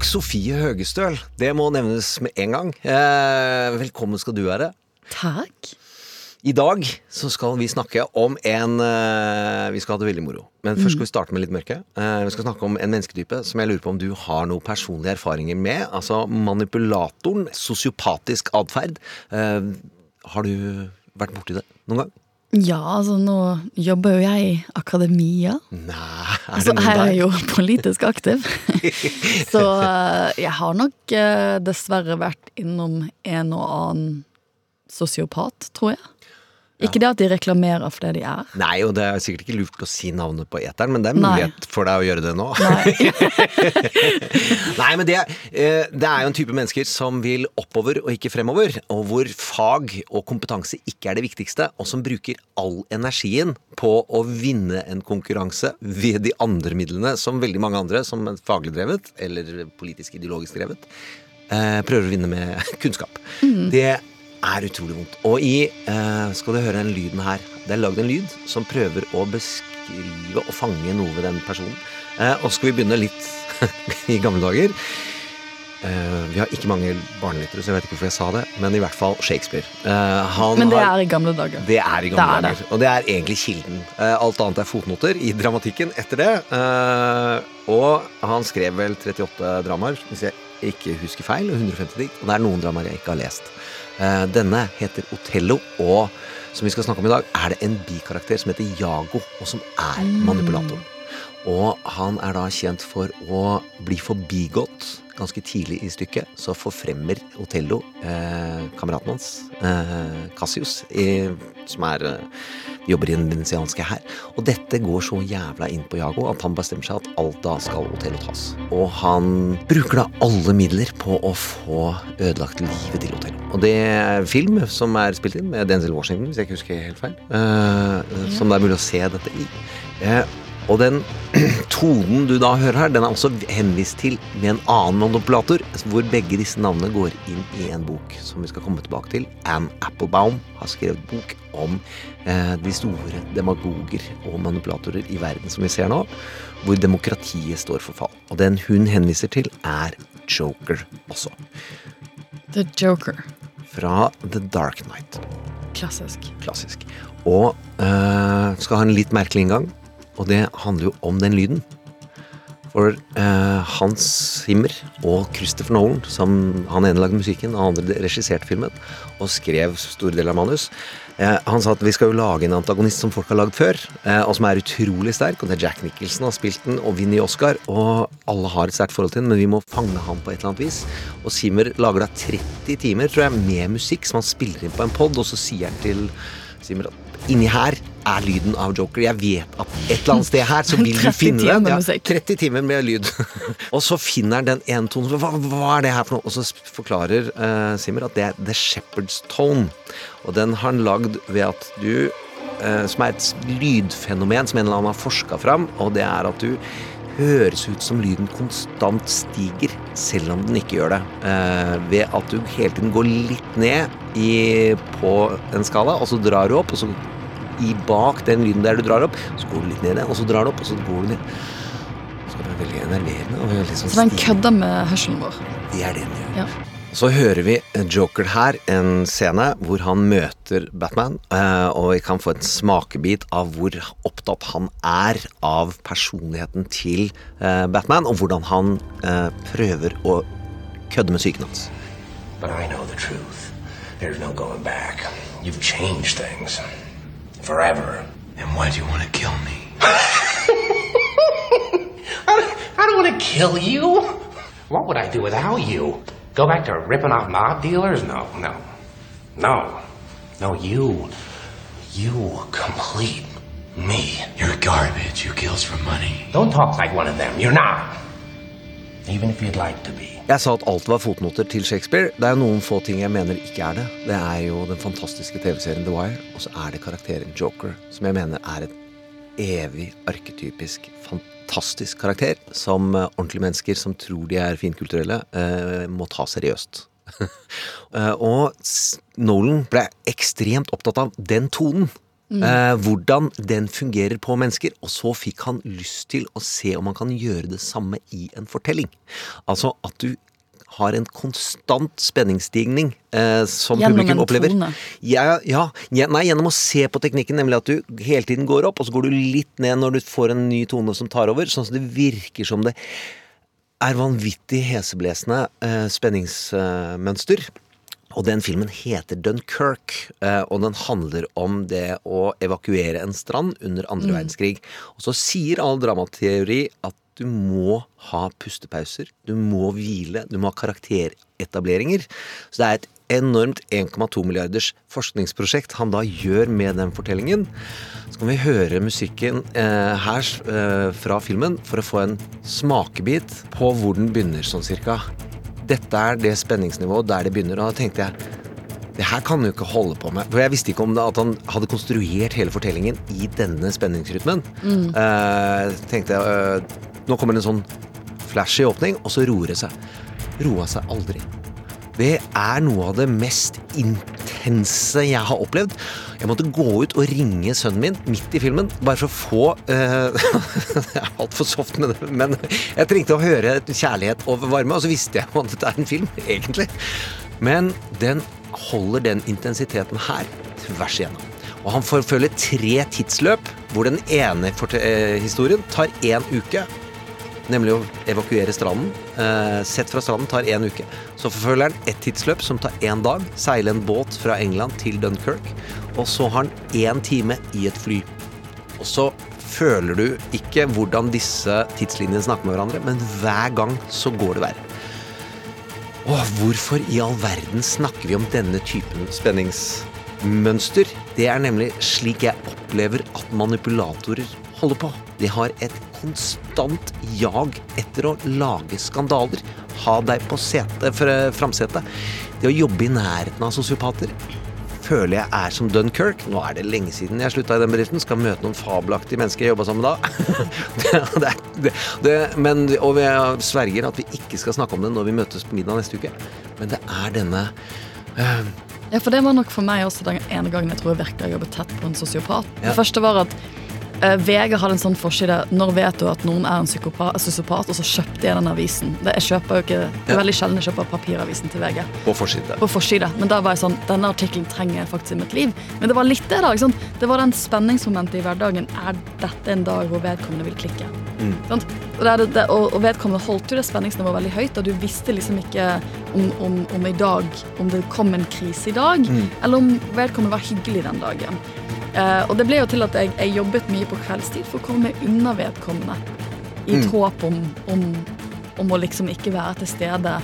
Og Sofie Høgestøl. Det må nevnes med en gang. Eh, velkommen skal du være. Takk. I dag så skal vi snakke om en eh, Vi skal ha det veldig moro. Men først skal vi starte med litt mørke. Eh, vi skal snakke om en mennesketype som jeg lurer på om du har noen personlige erfaringer med. Altså manipulatoren. Sosiopatisk atferd. Har du vært borti det noen gang? Ja, altså nå jobber jo jeg i akademia. Nei, er Så det noen her er jeg jo politisk aktiv. Så eh, jeg har nok eh, dessverre vært innom en og annen sosiopat, tror jeg. Ikke det at de reklamerer for det de er. Nei, og det er sikkert ikke lurt å si navnet på eteren, men det er Nei. mulighet for deg å gjøre det nå. Nei. Nei, men det, eh, det er jo en type mennesker som vil oppover og ikke fremover, og hvor fag og kompetanse ikke er det viktigste, og som bruker all energien på å vinne en konkurranse ved de andre midlene som veldig mange andre, som faglig drevet eller politisk ideologisk drevet, eh, prøver å vinne med kunnskap. Det er utrolig vondt. Og i eh, Skal du høre den lyden her. Det er lagd en lyd som prøver å beskrive og fange noe ved den personen. Eh, og skal vi begynne litt i gamle dager. Uh, vi har ikke mange barnelyttere, så jeg vet ikke hvorfor jeg sa det, men i hvert fall Shakespeare. Uh, han Men det har- er i gamle dager. det er i gamle Det er det. Og det er egentlig kilden. Uh, Alt annet er fotnoter i dramatikken etter det. Og han skrev vel 38 dramaer, hvis jeg ikke husker feil, og 150 dikt. Og det er noen dramaer jeg ikke har lest. Eh, Denne heter Otello, og som vi skal snakke om i dag, er det en bikarakter som heter Jago, og som er manipulatoren. Og han er da kjent for å bli forbigått ganske tidlig i stykket. Så forfremmer Otello eh, kameraten hans, eh, Cassius, i, som er, eh, jobber i den venetianske hær. Og dette går så jævla inn på Jago at han bestemmer seg at alt da skal Otello tas. Og han bruker da alle midler på å få ødelagt livet til Otello. Og det film som er spilt inn med Denzel Washington, hvis jeg ikke husker helt feil. Eh, Som det er mulig å se dette i. Eh, og den tonen du da hører her, den er også henvist til med en annen manipulator, hvor begge disse navnene går inn i en bok som vi skal komme tilbake til. Anne Applebaum har skrevet bok om eh, de store demagoger og manipulatorer i verden som vi ser nå, hvor demokratiet står for fall. Og den hun henviser til, er Joker også. The Joker. Fra The Dark Knight. Klassisk. Klassisk. Og eh, skal ha en litt merkelig inngang, og det handler jo om den lyden. For eh, Hans Zimmer og Christopher Nolan, som han ene lagde musikken, og andre regisserte filmen, og skrev store deler av manus, eh, han sa at vi skal jo lage en antagonist som folk har lagd før, eh, og som er utrolig sterk, og det er Jack Nicholson har spilt den, og vinner Oscar, og alle har et sterkt forhold til den, men vi må fange han på et eller annet vis. Og Zimmer lager da 30 timer, tror jeg, med musikk som han spiller inn på en pod, og så sier han til Zimmer at inni her er lyden av Joker. Jeg vet at et eller annet sted her så vil du finne den. Ja, 30 timer med lyd. og så finner den ene tonen. Hva, hva er det her for noe? Og så forklarer uh, Simmer at det er The Shepherd's Tone. Og den har han lagd ved at du uh, Som er et lydfenomen som en eller annen har forska fram, og det er at du høres ut som lyden konstant stiger, selv om den ikke gjør det. Eh, ved at du hele tiden går litt ned i, på en skala, og så drar du opp, og så i bak den lyden der du drar opp, så går du litt ned igjen, og så drar du opp, og så går du ned. Så det er veldig enerverende. Og veldig sånn Så den kødder med hørselen vår. Det er det den gjør. Ja. Så hører vi Joker her, en scene hvor han møter Batman, eh, og vi kan få en smakebit av hvor opptatt han er av personligheten til eh, Batman, og hvordan han eh, prøver å kødde med psyken hans. But I know the truth. There's no going back. You've changed things. Forever. And why do you want to kill me? I, I don't want to kill you. What would I do without you? Go back to ripping off mob dealers? No, no. No. No, you. You complete me. You're garbage who kills for money. Don't talk like one of them. You're not. Even if you'd like to be. Jeg sa at alt var fotnoter til Shakespeare. Det er jo noen få ting jeg mener ikke er det. Det er jo den fantastiske TV-serien The Wire, og så er det karakteren Joker, som jeg mener er et evig arketypisk, fantastisk karakter som eh, ordentlige mennesker som tror de er finkulturelle, eh, må ta seriøst. Eh, og Nolan ble ekstremt opptatt av den tonen. Eh, hvordan den fungerer på mennesker. Og så fikk han lyst til å se om han kan gjøre det samme i en fortelling. Altså at du har en konstant spenningsstigning eh, som Gjennom publikum en opplever. tone. Ja, ja, ja, nei, gjennom å se på teknikken, nemlig at du hele tiden går opp, og så går du litt ned når du får en ny tone som tar over, sånn at det virker som det er vanvittig heseblesende eh, spenningsmønster. Og den filmen heter Dunkerque, eh, og den handler om det å evakuere en strand under andre verdenskrig. Og så sier all dramateori at du må ha pustepauser, du må hvile, du må ha karakteretableringer. Så det er et enormt 1,2 milliarders forskningsprosjekt han da gjør med den fortellingen. Så kan vi høre musikken eh, her eh, fra filmen for å få en smakebit på hvor den begynner sånn cirka. Dette er det spenningsnivået der det begynner, og da tenkte jeg det her kan du ikke holde på med. For jeg visste ikke om det at han hadde konstruert hele fortellingen i denne spenningsrytmen. Eh, tenkte jeg uh, Nå kommer det en sånn flashy åpning, og så roer det seg. Roa seg aldri. Det er noe av det mest intense jeg har opplevd. Jeg måtte gå ut og ringe sønnen min midt i filmen, bare for å få eh, Jeg er altfor soft med det, men jeg trengte å høre kjærlighet og varme, og så visste jeg at dette er en film, egentlig. Men den holder den intensiteten her tvers igjennom. Og han forfølger tre tidsløp, hvor den ene eh, historien tar én uke, nemlig å evakuere stranden. Eh, sett fra stranden tar én uke. Så forfølger han ett tidsløp som tar én dag. Seile en båt fra England til Dunkerque. Og så har han én time i et fly. Og så føler du ikke hvordan disse tidslinjene snakker med hverandre, men hver gang så går det verre. Og hvorfor i all verden snakker vi om denne typen spenningsmønster? Det er nemlig slik jeg opplever at manipulatorer holder på. De har et konstant jag etter å lage skandaler. Ha deg på sete, fra- framsetet. Det å jobbe i nærheten av sosiopater føler jeg er som Dunkerque. Nå er det lenge siden jeg slutta i den bedriften. Skal møte noen fabelaktige mennesker jeg jobba sammen med da. det, det, det, men, og vi sverger at vi ikke skal snakke om det når vi møtes på middag neste uke. Men det er denne uh... Ja, for det var nok for meg også den ene gangen jeg tror jeg virkelig har jobbet tett på en sosiopat. Ja. Det første var at VG hadde en sånn forside Når vet du at noen er en psykopat? sosiopat? Og så kjøpte jeg den avisen. Det, jeg kjøper jo ikke, det er veldig sjelden jeg kjøper papiravisen til VG. på forside. På forside. Men da var jeg sånn Denne artikkelen trenger jeg faktisk i mitt liv. Men det var litt det, da. ikke sant? Det var den spenningsmomentet i hverdagen. Er dette en dag hvor vedkommende vil klikke? Sant? Og, det det, og, vedkommende holdt jo det spenningsnivået veldig høyt, og du visste liksom ikke om, om, om i dag Om det kom en krise i dag, eller om vedkommende var hyggelig den dagen. Eh, og det ble jo til at jeg, jeg jobbet mye på kveldstid for å komme unna vedkommende. I et håp om, om, om å liksom ikke være til stede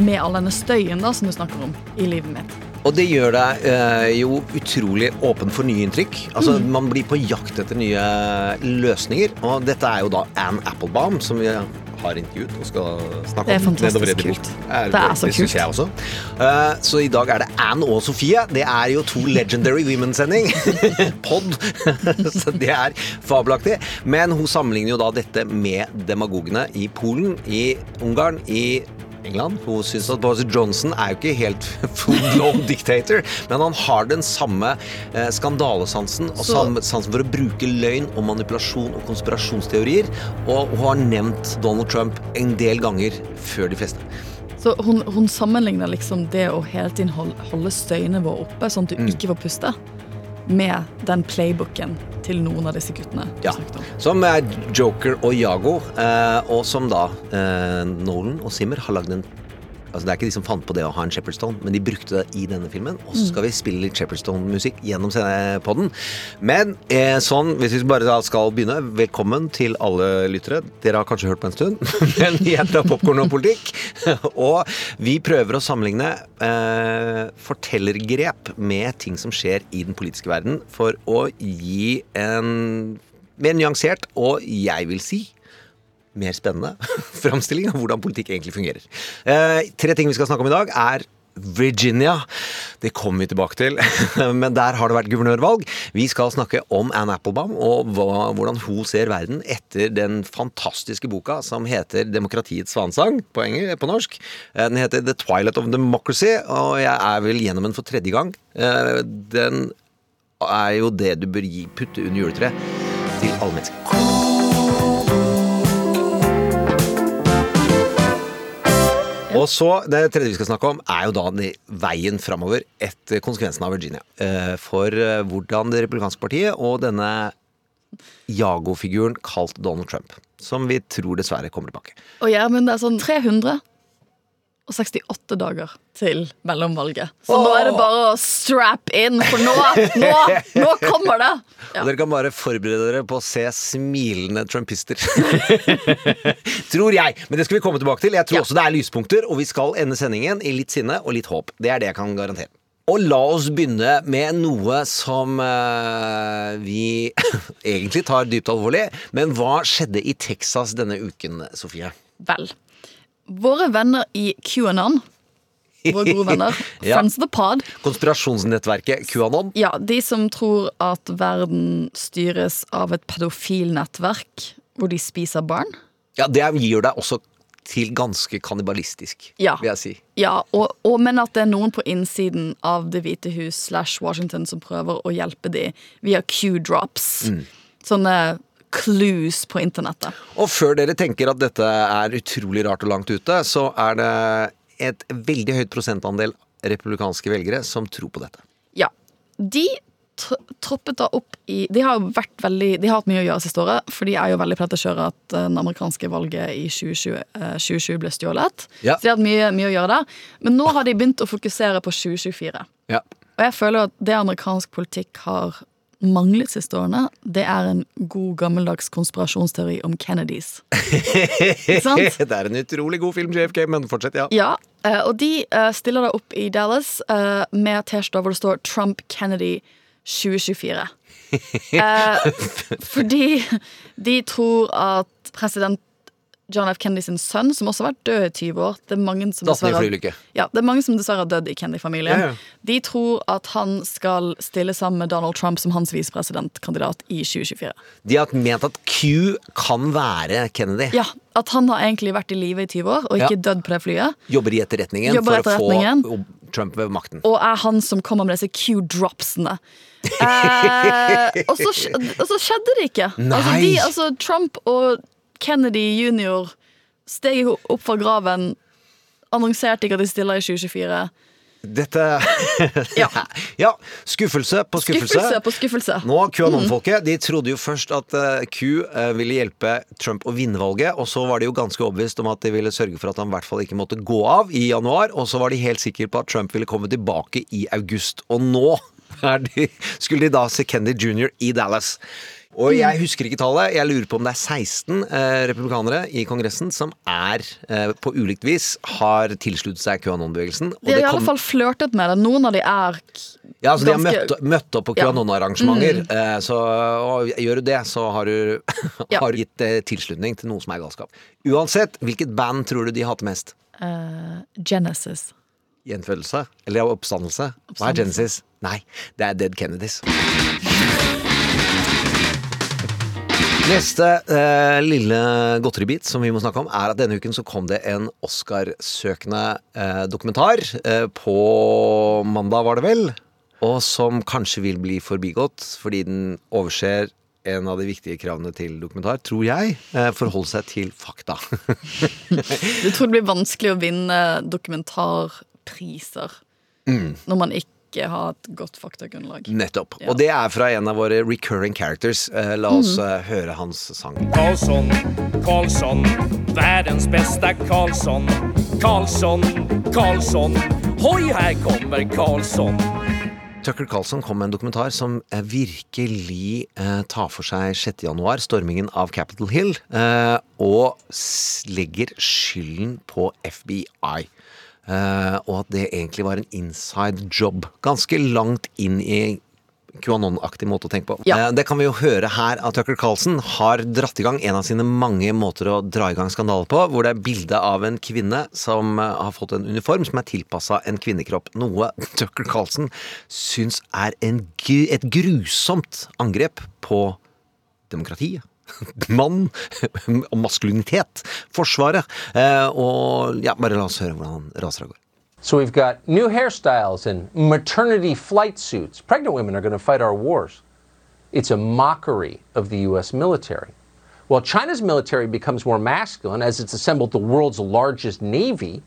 med all denne støyen da, som du snakker om, i livet mitt. Og det gjør deg eh, jo utrolig åpen for nye inntrykk. Altså, Mm. Man blir på jakt etter nye løsninger. Og dette er jo da Anne Applebaum, som vi har intervjuet og skal snakke Det er om. fantastisk kult. bildet. Det er så kult. jeg også. Eh, så i dag er det Anne og Sofie. Det er jo to Legendary Women-sending. Pod. så det er fabelaktig. Men hun sammenligner jo da dette med demagogene i Polen, i Ungarn, i England. Hun syns at Boris Johnson er jo ikke helt full-blown dictator, men han har den samme eh, skandalesansen og samme sansen for å bruke løgn og manipulasjon og konspirasjonsteorier. Og hun har nevnt Donald Trump en del ganger før de fleste. Så hun, hun sammenligner liksom det å hele tiden holde, støynivået oppe, sånn at du Mm. ikke får puste, med den playbooken til noen av disse guttene. du Ja. Som er Joker og Jago, eh, og som da eh, Nolan og Simmer har lagd en Altså Det er ikke de som fant på det å ha en Shepherdstone, men de brukte det i denne filmen. Og så skal vi spille litt Shepherdstone-musikk gjennom podden. Men eh, sånn, hvis vi bare skal begynne, velkommen til alle lyttere. Dere har kanskje hørt på en stund, men vi heter Popkorn og politikk. og vi prøver å sammenligne eh, fortellergrep med ting som skjer i den politiske verden, for å gi en mer nyansert og jeg vil si mer spennende framstilling av hvordan politikk egentlig fungerer. Eh, tre ting vi skal snakke om i dag, er Virginia. Det kommer vi tilbake til, men der har det vært guvernørvalg. Vi skal snakke om Anne Applebaum og hva, hvordan hun ser verden etter den fantastiske boka som heter 'Demokratiets svanesang' på, på norsk. Eh, Den heter 'The Twilight of Democracy', og jeg er vel gjennom den for tredje gang. Eh, Den er jo det du bør gi, putte under juletreet til alle mennesker. Og så, Det tredje vi skal snakke om, er jo da veien framover etter konsekvensen av Virginia. Eh, For eh, hvordan det republikanske partiet og denne Jago-figuren kalt Donald Trump, som vi tror dessverre kommer tilbake. Å ja, men det er sånn 368 dager til mellomvalget. Så nå er det bare å strap in, for nå, nå, nå kommer det! Ja. Og dere kan bare forberede dere på å se smilende trumpister. tror jeg. Men det skal vi komme tilbake til. Jeg tror Ja. også det er lyspunkter, og vi skal ende sendingen i litt sinne og litt håp. Det er det jeg kan garantere. Og la oss begynne med noe som uh, vi egentlig tar dypt alvorlig. Men hva skjedde i Texas denne uken, Sofie? Vel. Våre venner i QAnon, våre gode venner, Ja. Friends of the Pod, Konspirasjonsnettverket QAnon. ja, de som tror at verden styres av et pedofilnettverk hvor de spiser barn. Ja, det gjør deg også til ganske kannibalistisk, Ja. vil jeg si. Ja, og, og, men at det er noen på innsiden av Det hvite hus slash Washington som prøver å hjelpe dem via Q-drops. Mm. Sånne clues på internettet. Og før dere tenker at dette er utrolig rart og langt ute, så er det et veldig høyt prosentandel republikanske velgere som tror på dette. Ja. De troppet da opp i De har jo vært veldig De har hatt mye å gjøre siste året, for de er jo veldig på å kjøre at den amerikanske valget i 2020, eh, 2020 ble stjålet. Ja. Så de har hatt mye, mye å gjøre der. Men nå har de begynt å fokusere på 2024. Ja. Og jeg føler at det amerikansk politikk har manglet siste årene, det er en god gammeldags konspirasjonsteori om Kennedys. Det er en utrolig god film, JFK, men fortsett, ja. Ja, eh, og de eh, stiller da opp i Dallas eh, med T-skjorter hvor det står Trump Kennedy 2024. Eh, fordi de tror at president John F. Kennedy sin sønn, som også har vært død i 20 år Det er mange som dessverre, ja, det er mange som dessverre har dødd i Kennedy-familien. Ja, ja. De tror at han skal stille sammen med Donald Trump som hans visepresidentkandidat i 2024. De har ment at Q kan være Kennedy. Ja, At han har egentlig vært i live i 20 år og ikke Ja. dødd på det flyet. Jobber i etterretningen Jobber for etterretningen. å få Trump ved makten. og er han som kommer med disse Q-dropsene. Eh, og, så, og så skjedde det ikke. Altså, de, altså, Trump og Kennedy jr. steg opp fra graven, annonserte ikke at de stiller i 2024. Dette Ja. ja. Skuffelse på skuffelse. Skuffelse på skuffelse. Nå, QAnon-folket de trodde jo først at eh, Q eh, ville hjelpe Trump å vinne valget, og så var de jo ganske overbevist om at de ville sørge for at han i hvert fall ikke måtte gå av i januar, og så var de helt sikre på at Trump ville komme tilbake i august. Og nå de, skulle de da se Kennedy jr. i Dallas. Og jeg husker ikke tallet. Jeg lurer på om det er 16 eh, republikanere i Kongressen som er eh, på ulikt vis har tilsluttet seg QAnon-bevegelsen. De har i alle fall flørtet med det. Noen av de er ja, altså De har møtt, møtt opp på Ja. Mm. QAnon-arrangementer. eh, Så og gjør du det, så har du, har du gitt eh, tilslutning til noe som er galskap. Uansett, hvilket band tror du de hater mest? Uh, Genesis. Gjenfødelse? Eller oppstandelse? Hva er Genesis? Nei, det er Dead Kennedys. Neste eh, lille godteribit som vi må snakke om, er at denne uken så kom det en Oscar-søkende eh, dokumentar. Eh, på mandag, var det vel? Og som kanskje vil bli forbigått fordi den overser en av de viktige kravene til dokumentar, tror jeg. Eh, forholde seg til fakta. Du tror det blir vanskelig å vinne dokumentarpriser Mm. når man ikke har et godt faktagrunnlag. Nettopp. Ja. Og det er fra en av våre recurring characters. Eh, la oss eh, høre hans sang. Karlsson, Karlsson, verdens beste Karlsson. Karlsson, Karlsson, hoi, her kommer Karlsson. Tucker Carlson kom med en dokumentar som eh, virkelig eh, tar for seg 6. januar, stormingen av Capitol Hill, eh, og legger skylden på FBI. Eh, og at det egentlig var en inside job. Ganske langt inn i QAnon-aktig måte å tenke på. Ja. Eh, Det kan vi jo høre her at Tucker Carlson har dratt i gang en av sine mange måter å dra i gang skandaler på, hvor det er bilde av en kvinne som eh, har fått en uniform som er tilpassa en kvinnekropp. Noe Tucker Carlson syns er en, et grusomt angrep på demokratiet. Mann og maskulinitet. Forsvaret. Eh, og ja, bare la oss høre hvordan han raser av gårde. So we've got new hairstyles and maternity flight suits. Pregnant women are going to fight our wars. It's a mockery of the U.S. military. While China's military becomes more masculine as it's assembled the world's largest navy,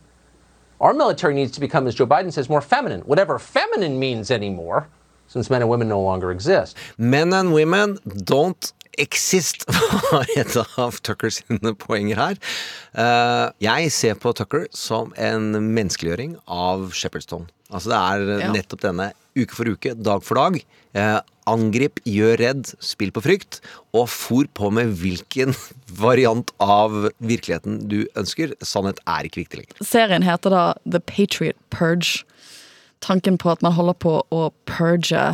our military needs to become, as Joe Biden says, more feminine, whatever feminine means anymore, since men and women no longer exist. Men and women don't exist, var et av Tucker sine poenger her. Eh, jeg ser på Tucker som en menneskeliggjøring av Shepherdstone. Altså det er nettopp denne uke for uke, dag for dag. Eh, angrip, gjør redd, spill på frykt, og for på med hvilken variant av virkeligheten du ønsker. Sannhet er ikke viktig lenger. Serien heter da The Patriot Purge. Tanken på at man holder på å purge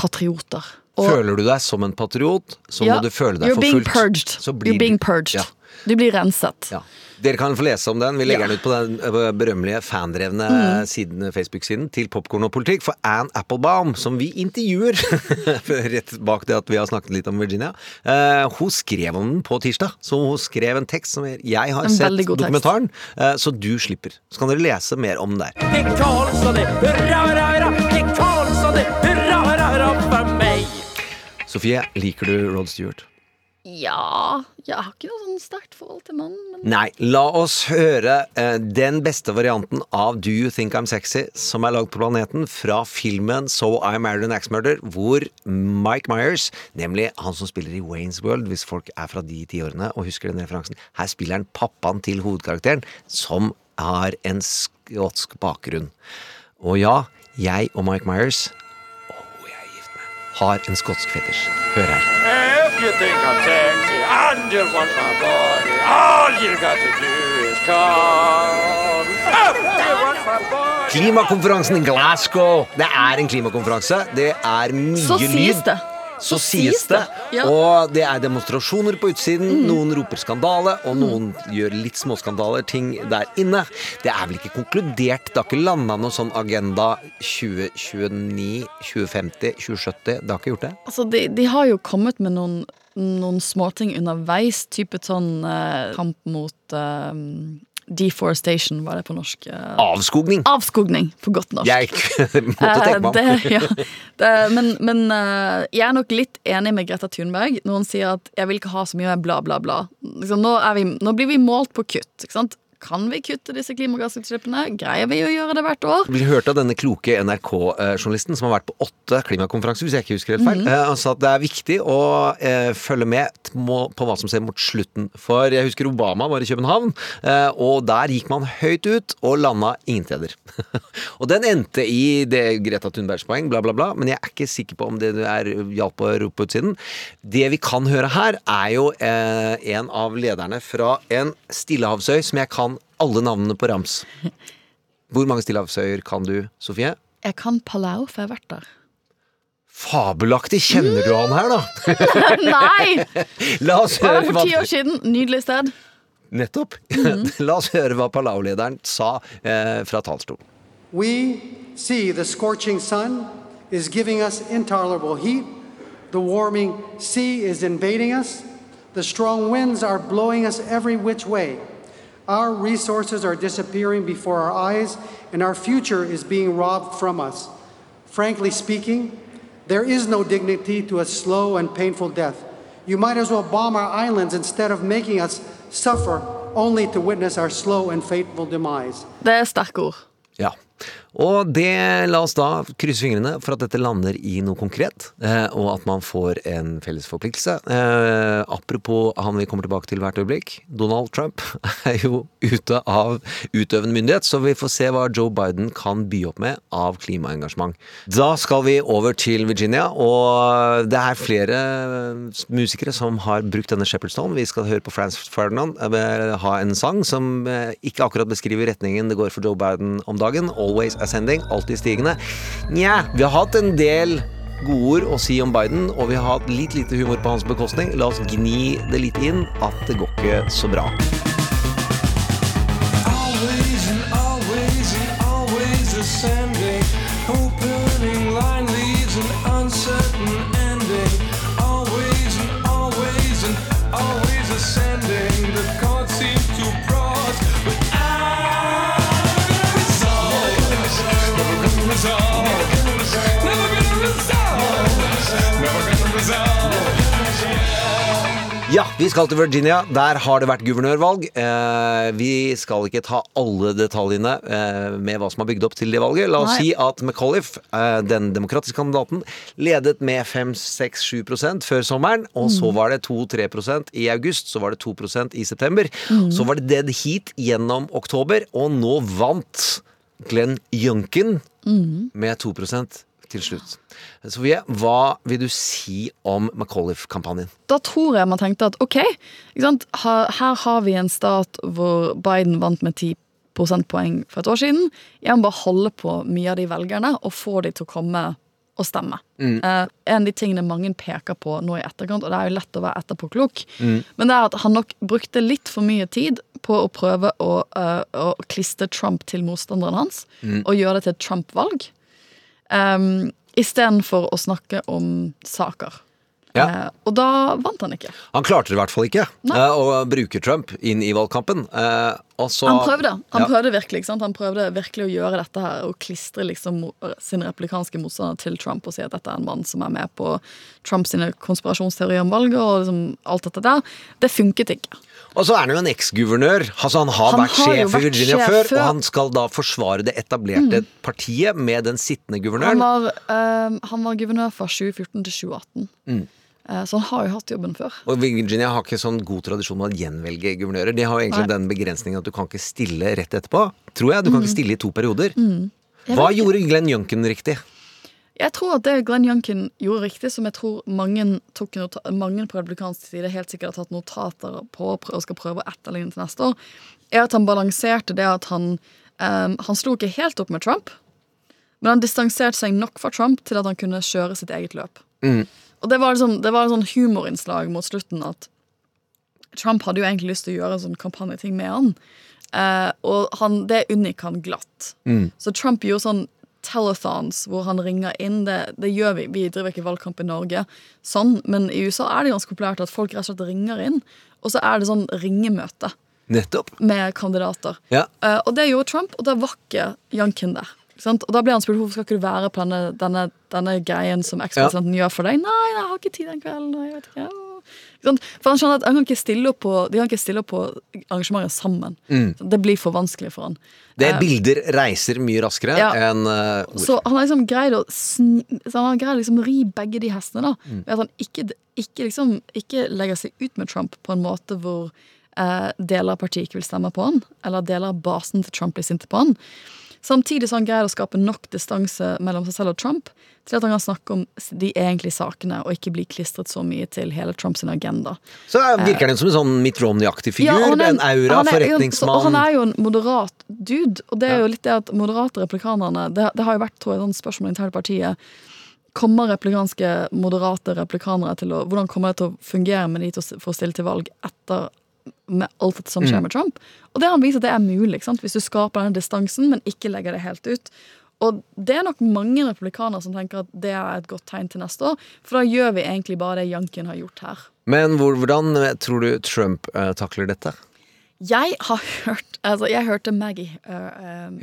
patrioter. Og- Føler du deg som en patriot, så Ja, må du føle deg forfulgt. Så blir You're being du- purged. Ja. Du blir renset. Ja. Dere kan få lese om den. Vi legger Ja. den ut på den eh, berømmelige fandrevne Mm. Facebook-siden til Popkorn og politikk for Ann Applebaum, som vi intervjuer rett bak det at vi har snakket litt om Virginia. uh, hun skrev om den på tirsdag, så hun skrev en tekst som jeg har En sett dokumentaren, uh, så du slipper. Så kan dere lese mer om den der. Sofie, liker du Rod Stewart? Ja Jeg har ikke noe sånn sterkt forhold til mannen, men Nei, la oss høre eh, den beste varianten av Do You Think I'm Sexy som er lagd på planeten fra filmen So I Married an Axe Murder, hvor Mike Myers, nemlig han som spiller i Waynes World, hvis folk er fra de tiårene og husker den referansen, her spiller han pappaen til hovedkarakteren, som har en skotsk bakgrunn. Og ja, jeg og Mike Myers, har en skotsk fetisj. Hør her. Klimakonferansen i Glasgow. Det er en klimakonferanse. Det er mye Så sies det. Så sies det. Ja. Og det er demonstrasjoner på utsiden. Noen roper skandale, og noen gjør litt småskandaler, ting der inne. Det er vel ikke konkludert. Det har ikke landa noe sånn agenda 2029, 2050, 2070. Det har ikke gjort det. Altså, de, de har jo kommet med noen, noen småting underveis, type sånn eh, kamp mot eh, deforestation, hva er det på norsk? Eh, Avskogning. Avskogning, for godt norsk. Jeg måtte Eh, tenke meg om. det, ja, men men eh, jeg er nok litt enig med Greta Thunberg. Noen sier at 'jeg vil ikke ha så mye bla, bla, bla'. Liksom, nå, vi, nå blir vi målt på kutt. Kan vi kutte disse klimagassutslippene? Greier vi å gjøre det hvert år? Vi hørte av denne kloke NRK-journalisten som har vært på åtte klimakonferanser, hvis jeg ikke husker helt feil. Mm. Han sa at det er viktig å eh, følge med på hva som skjer mot slutten. For jeg husker Obama var i København, eh, og der gikk man høyt ut og landa ingen steder. og den endte i det Greta Thunbergs poeng, bla, bla, bla, men jeg er ikke sikker på om det er hjalp å rope på utsiden. Det vi kan høre her, er jo eh, en av lederne fra en stillehavsøy som jeg kan alle navnene på rams. Hvor mange stillehavsøyer kan du, Sofie? Jeg kan Palau, for jeg har vært der. Fabelaktig! Kjenner du han her, da? Nei! La oss høre for ti år siden? Nydelig sted. Nettopp! La oss høre hva Palau-lederen sa eh, fra talerstolen. We see the scorching sun is giving us intolerable heat. The warming sea is invading us. The strong winds are blowing us every which way. Our resources are disappearing before our eyes, and our future is being robbed from us. Frankly speaking, there is no dignity to a slow and painful death. You might as well bomb our islands instead of making us suffer only to witness our slow and fateful demise. Det er sterke ord. Ja. Og det, la oss da krysse fingrene for at dette lander i noe konkret, eh, og at man får en felles forpliktelse. Eh, apropos han vi kommer tilbake til hvert øyeblikk. Donald Trump er jo ute av utøvende myndighet, så vi får se hva Joe Biden kan by opp med av klimaengasjement. Da skal vi over til Virginia, og det er flere musikere som har brukt denne Shepherdstone. Vi skal høre på Frans Ferdinand eh, ha en sang som eh, ikke akkurat beskriver retningen det går for Joe Biden om dagen. Always ascending, alltid stigende. Nja, vi har hatt en del gode ord å si om Biden, og vi har hatt litt lite humor på hans bekostning. La oss gni det litt inn at det går ikke så bra. Vi skal til Virginia. Der har det vært guvernørvalg. Eh, vi skal ikke ta alle detaljene eh, med hva som har bygd opp til det valget. La oss Nei. si at McAuliffe, eh, den demokratiske kandidaten, ledet med 5-6-7% før sommeren. Og så var det 2-3% i august, så var det 2% i september. Så var det dead heat gjennom oktober, og nå vant Glenn Youngkin med 2 til slutt. Sofie, hva vil du si om McAuliffe-kampanjen? da tror jeg man tenkte at ok? Her, her har vi en stat hvor Biden vant med 10 prosentpoeng for et år siden. Jeg må bare holde på mye av de velgerne og få de til å komme og stemme. Eh, en av de tingene mange peker på nå i etterkant, og det er jo lett å være etterpåklok, men det er at han nok brukte litt for mye tid på å prøve å, uh, å klistre Trump til motstanderen hans og gjøre det til et Trump-valg. Um, Istedenfor å snakke om saker. Ja. Eh, og da vant han ikke. Han klarte det i hvert fall ikke eh, å bruke Trump inn i valgkampen. eh, så- Han prøvde. Han Ja. prøvde virkelig ikke sant? Han prøvde virkelig å gjøre dette her og klistre liksom mo- sin replikanske motstander til Trump og si at dette er en mann som er med på Trumps konspirasjonsteorier om valget og liksom alt dette der. Det funket ikke. Og så er han jo en eksguvernør. Altså han har Han vært har sjef i Virginia sjef før, før. Mm. og han skal da forsvare det etablerte partiet med den sittende Han guvernøren. var, øh, han var guvernør fra 2014 til 2018. Mm. Eh, så han har jo hatt jobben før. Og Virginia har ikke sånn god tradisjon med å gjenvelge guvernører. De har jo egentlig Nei. den begrensningen at du kan ikke stille rett etterpå. Tror jeg. Du kan ikke stille i to perioder. Mm. Hva gjorde Glenn Youngkin riktig? Jeg tror at det Glenn Youngkin gjorde riktig, som jeg tror mange, mange på republikansk side helt sikkert har tatt notater på og skal prøve å etterligne til neste år, er at han balanserte det at han um, Han slo ikke helt opp med Trump, men han distanserte seg nok fra Trump til at han kunne kjøre sitt eget løp. Og det var, liksom, det var en sånn humorinnslag mot slutten at Trump hadde jo egentlig lyst til å gjøre en sånn kampanjeting med han. Uh, og han, det unngikk han glatt. Så Trump gjorde sånn telethons hvor han ringer inn. Det, det gjør vi. Vi driver ikke valgkamp i Norge sånn, men i USA er det ganske populært at folk rett og slett ringer inn. Og så er det sånn ringemøte Nettopp. med kandidater. Ja. Uh, og det gjorde Trump, og da var ikke Janken der. Sant? Og da ble han spurt hvorfor skal ikke du være på denne, denne, denne greien som ekspresidenten gjør for deg. Nei, jeg har ikke tid den kvelden. Jeg vet ikke. For han skjønner at han kan ikke stille opp på, De kan ikke stille opp på arrangementer sammen. Det blir for vanskelig for han. Det er bilder reiser mye raskere Ja. enn uh, ord. så han har liksom greid å han har greid å liksom ri begge de hestene. da Mm. Ved at han ikke, ikke, liksom, ikke legger seg ut med Trump på en måte hvor eh, deler av partiet ikke vil stemme på han, eller deler av basen til Trump blir sinte på han. Samtidig så han greier å skape nok distanse mellom seg selv og Trump til at han kan snakke om de egentlige sakene, og ikke bli klistret så mye til hele Trumps agenda. Så er- virker han som en sånn Mitt Romney-aktig figur. Ja, med en aura, han er- forretningsmann. Og han er jo en moderat dude, og det er jo litt det at moderate replikanerne Det, det har jo vært tror jeg, et sånt spørsmål internt i partiet. Kommer replikanske moderate replikanere til å Hvordan kommer det til å fungere med de til å, for å stille til valg etter med alt dette som skjer Mm. med Trump? Og det har han vist at det er mulig, ikke sant? hvis du skaper denne distansen, men ikke legger det helt ut. Og det er nok mange republikanere som tenker at det er et godt tegn til neste år, for da gjør vi egentlig bare det Janken har gjort her. Men hvor, hvordan tror du Trump uh, takler dette? Jeg har hørt Altså, jeg hørte Maggie uh,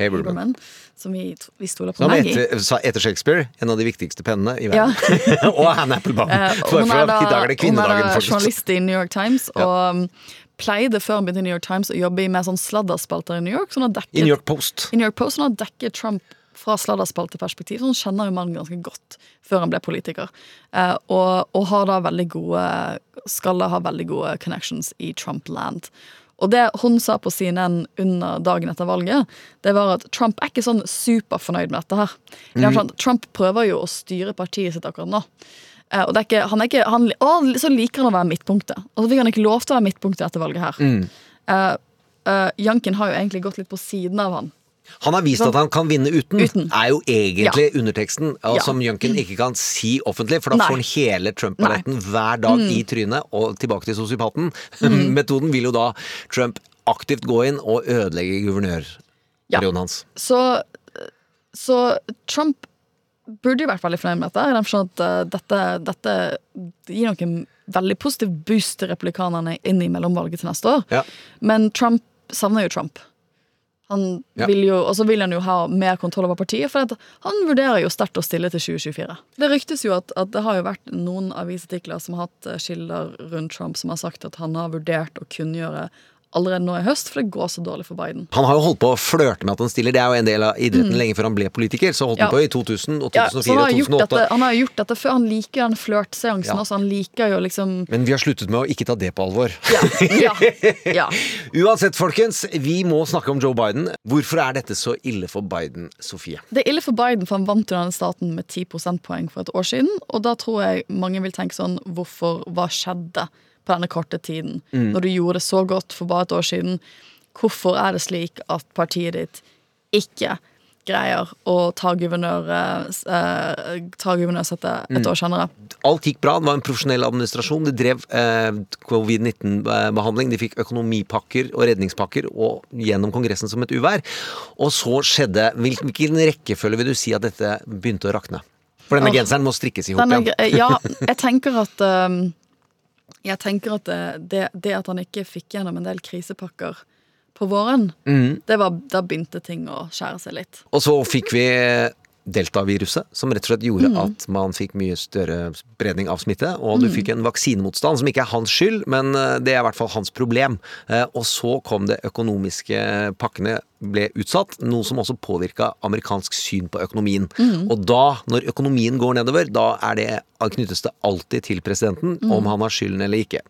Haberman. Haberman, som vi, vi stoler på Som Maggie. etter, etter Shakespeare, en av de viktigste pennene i Ja. verden. og Anne Applebaum. Uh, hun er da, I dag er det hun er da journalist i New York Times, Ja. og um, pleide før han begynte i New York Times å jobbe med sånn sladderspalter i New York. Så hun har dekket, I New York Post. i New York Post, Sånn at dekket Trump fra sladderspalteperspektiv. Så hun kjenner jo mannen ganske godt før han ble politiker. Eh, og, og har da veldig gode skal ha veldig gode connections i Trump-land. Og det hun sa på CNN under dagen etter valget, det var at Trump er ikke sånn superfornøyd med dette her. Mm. sånn, Trump prøver jo å styre partiet sitt akkurat nå. Eh, og det er ikke, han er ikke, han, å, så liker han å være midtpunktet. Og så fikk han ikke lov til å være midtpunktet etter valget her. Uh, Youngkin har jo egentlig gått litt på siden av han Han har vist at han kan vinne uten, Uten. er jo egentlig underteksten, Ja. som Junken ikke kan si offentlig, for da Nei. får han hele Trump-balletten hver dag i trynet, og tilbake til sosiopaten. Mm. Metoden vil jo da Trump aktivt gå inn og ødelegge guvernørperioden hans. Så, så Trump burde jo vært veldig fornøyd med dette. i den forstand at eh, dette, dette gir noen veldig positiv boost til republikanerne inn i mellomvalget til neste år. Ja. Men Trump savner jo Trump. Han Ja. vil jo, Og så vil han jo ha mer kontroll over partiet, for han vurderer jo sterkt å stille til 2024. Det ryktes jo at, at det har jo vært noen avisartikler som har hatt eh, kilder rundt Trump som har sagt at han har vurdert å kunngjøre allerede nå i høst, for det går så dårlig for Biden. Han har jo holdt på å flørte med at han stiller, det er jo en del av idretten lenge før han ble politiker. Så holdt Mm. Ja. han på i 2000 og 2004 ja, og 2008. dette, han har jo gjort dette før. Han liker den flørtseansen Ja. også. Han liker jo liksom Men vi har sluttet med å ikke ta det på alvor. Ja. ja, ja. Uansett, folkens, vi må snakke om Joe Biden. Hvorfor er dette så ille for Biden, Sofie? Det er ille for Biden, for han vant jo denne staten med 10 prosentpoeng for et år siden. Og da tror jeg mange vil tenke sånn Hvorfor? Hva skjedde på denne korte tiden? Når du gjorde det så godt for bare et år siden. Hvorfor er det slik at partiet ditt ikke greier å ta guvernør, eh, ta guvernørsettet et år senere? Alt gikk bra, det var en profesjonell administrasjon. De drev eh, covid-19-behandling, de fikk økonomipakker og redningspakker og gjennom Kongressen som et uvær. Og så skjedde hvil- Hvilken rekkefølge vil du si at dette begynte å rakne? For denne genseren må strikkes i hop igjen. Ja, jeg tenker at um, Jeg tenker at det, det, det at han ikke fikk gjennom en del krisepakker på våren, mm. det var, da begynte ting å skjære seg litt. Og så fikk vi deltaviruset, som rett og slett gjorde Mm. at man fikk mye større spredning av smitte. Og du Mm. fikk en vaksinemotstand som ikke er hans skyld, men eh, det er i hvert fall hans problem. Eh, Og så kom det økonomiske pakkene ble utsatt, noe som også påvirka amerikansk syn på økonomien. Mm. Og da, når økonomien går nedover, da er det knyttes det alltid til presidenten, Mm. om han har skylden eller ikke.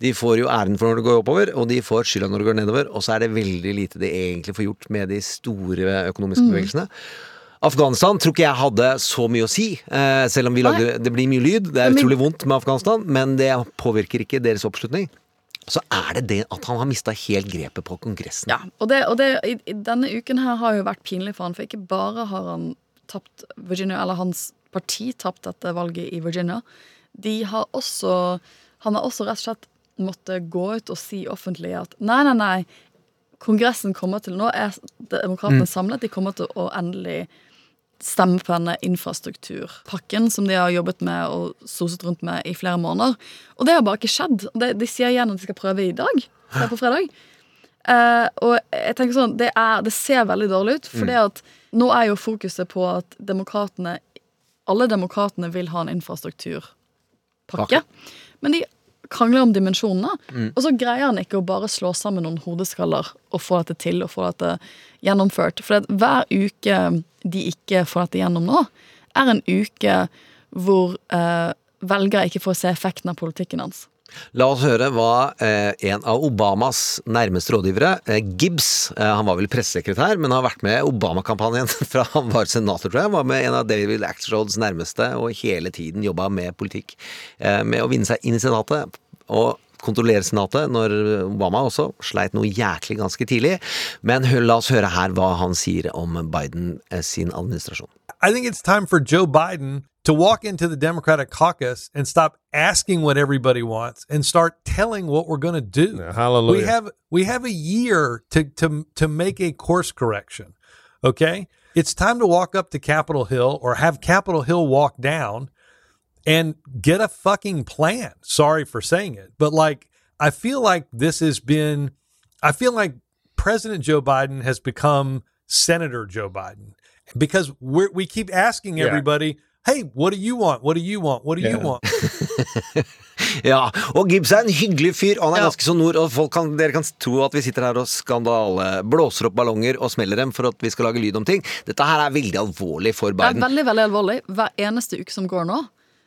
De får jo æren for når det går oppover, og de får skylda når det går nedover, og så er det veldig lite de egentlig får gjort med de store økonomiske Mm. Afghanistan tror ikke jeg hadde så mye å si, eh, selv om vi lagde, det blir mye lyd. Det er utrolig vondt med Afghanistan, men det påvirker ikke deres oppslutning. Så er det det at han har mista helt grepet på Kongressen. Ja, og, det, og det, i, i denne uken her har jo vært pinlig for han, for ikke bare har han tapt Virginia, eller hans parti tapt dette valget i Virginia, de har også Han har også rett og slett måttet gå ut og si offentlig at nei, nei, nei, Kongressen kommer til Nå er demokratene Mm. samlet, de kommer til å endelig stemme på denne infrastrukturpakken som de har jobbet med og soset rundt med i flere måneder. Og det har bare ikke skjedd. De, de sier igjen at de skal prøve i dag. Det er på fredag. Uh, og jeg tenker sånn, det, er, det ser veldig dårlig ut, for det at nå er jo fokuset på at demokratene Alle demokratene vil ha en infrastrukturpakke. Men de krangler om dimensjonene. Og så greier han ikke å bare slå sammen noen hodeskaller og få dette til og få dette gjennomført. For hver uke de ikke får dette gjennom nå, er en uke hvor eh, velgere ikke får se effekten av politikken hans. La oss høre hva eh, en av Obamas nærmeste rådgivere, eh, Gibbs eh, Han var vel pressesekretær, men har vært med Obama-kampanjen fra han var senator, tror jeg. Var med en av David Axelrods nærmeste og hele tiden jobba med politikk. Med å vinne seg inn i Senatet og kontrollere Senatet, når Obama også sleit noe jæklig ganske tidlig. Men la oss høre her hva han sier om Biden sin administrasjon. I think it's time for Joe Biden to walk into the Democratic caucus and stop asking what everybody wants and start telling what we're going to do. hallelujah. We have we have a year to to to make a course correction. Okay? It's time to walk up to Capitol Hill or have Capitol Hill walk down and get a fucking plan. Sorry for saying it, but like I feel like this has been I feel like President Joe Biden has become Senator Joe Biden because we keep asking Yeah. "Hey, what do you want? What do you want? What do you Yeah. want?" Ja, og Gibbs er en hyggelig fyr, og han er Ja. ganske så nord, og folk kan, dere kan tro at vi sitter her og skandale, blåser opp ballonger og smeller dem for at vi skal lage lyd om ting. Dette her er veldig alvorlig for Biden. Det er veldig, veldig alvorlig. Hver eneste uke som går nå,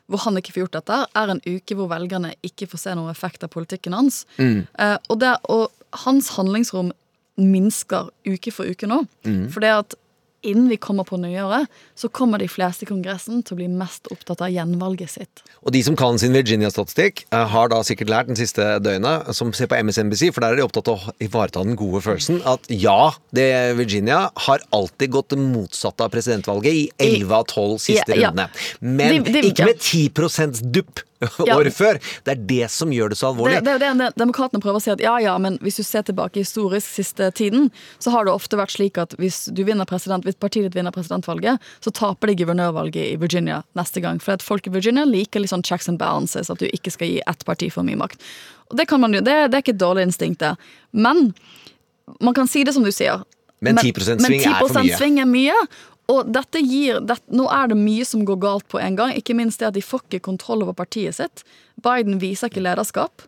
hvor han ikke får gjort dette, er en uke hvor velgerne ikke får se noen effekt av politikken hans. Eh, og, det, og hans handlingsrom minsker uke for uke nå. For det at innen vi kommer på nyåret, så kommer de fleste i Kongressen til å bli mest opptatt av gjenvalget sitt. Og de som kan sin Virginia-statistikk, eh, har da sikkert lært den siste døgnet, som ser på MSNBC, for der er de opptatt av å ivareta den gode følelsen, at ja, det Virginia har alltid gått det motsatte av presidentvalget i 11 av 12 siste Ja, ja. rundene. Men De- de- ikke med 10% dupp Ja. året før. Det er det som gjør det så alvorlig. Det, det det Demokratene prøver å si at ja, ja, men hvis du ser tilbake historisk siste tiden, så har det ofte vært slik at hvis du hvis partiet ditt vinner presidentvalget, så taper de guvernørvalget i Virginia neste gang. For at folk i Virginia liker litt sånn checks and balances, at du ikke skal gi ett parti for mye makt. Og det kan man jo, det, det er ikke et dårlig instinkt, det. Men man kan si det som du sier. Men 10% sving er for men 10% sving er mye. Og dette gir, det, nå er det mye som går galt på en gang. Ikke minst det at de får ikke kontroll over partiet sitt. Biden viser ikke lederskap.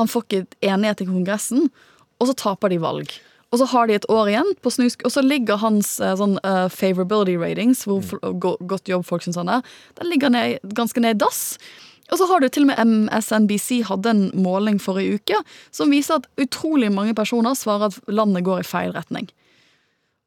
Han får ikke enighet i Kongressen. Og så taper de valg. Og så har de et år igjen på snusk, og så ligger hans eh, sånn uh, favorability ratings, hvor mm. go, godt jobb folk syns han er, den ligger ned, ganske ned i dass. Og så har du til og med MSNBC hadde en måling forrige uke som viser at utrolig mange personer svarer at landet går i feil retning.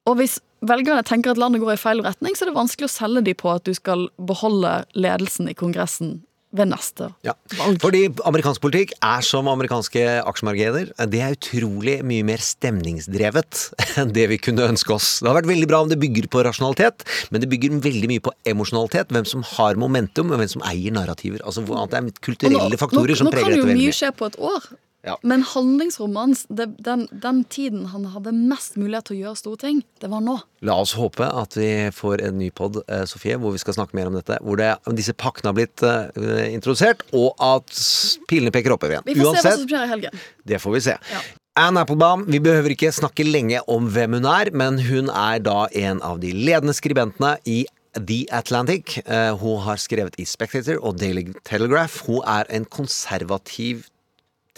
Og hvis velgerne tenker at landet går i feil retning, så er det vanskelig å selge de på at du skal beholde ledelsen i Kongressen ved neste Ja. valg. Fordi amerikansk politikk er som amerikanske aksjemarkeder. Det er utrolig mye mer stemningsdrevet enn det vi kunne ønske oss. Det har vært veldig bra om det bygger på rasjonalitet, men det bygger veldig mye på emosjonalitet. Hvem som har momentum, og hvem som eier narrativer. Altså at det er kulturelle faktorer som nå, preger nå kan jo mye. skje på et år. Ja. Men handlingsrommet hans, det- den, den tiden han hadde mest mulighet til å gjøre store ting, det var nå. La oss håpe at vi får en ny pod, eh, Sofie, hvor vi skal snakke mer om dette. Hvor det, disse pakkene har blitt uh, introdusert, og at pilene peker oppover igjen. Vi får se hva som skjer i helgen. Det får vi se. Anne Applebaum, vi behøver ikke snakke lenge om hvem hun er, men hun er da en av de ledende skribentene i The Atlantic. Eh, hun har skrevet i Spectator og Daily Telegraph. Hun er en konservativ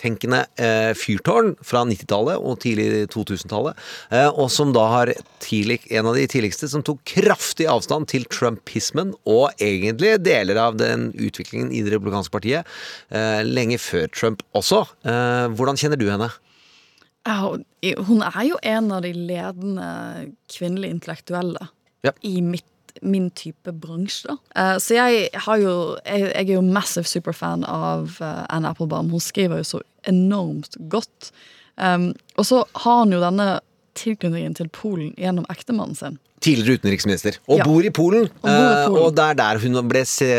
tenkende eh, fyrtårn fra 90-tallet og tidlig 2000-tallet, eh, og som da har tidlig, en av de tidligste som tok kraftig avstand til trumpismen og egentlig deler av den utviklingen i det republikanske partiet eh, lenge før Trump også. Eh, hvordan kjenner du henne? Hun er jo en av de ledende kvinnelige intellektuelle Ja. i mitt, min type bransje. Eh, så jeg, har jo, jeg, jeg er jo massive superfan av uh, Anne Applebaum. Hun skriver jo så enormt godt. Um, og så har han jo denne tilknytningen til Polen gjennom ektemannen sin. Tidligere utenriksminister. Og Ja. bor i Polen. Og bor i eh. Og det er der hun ble se,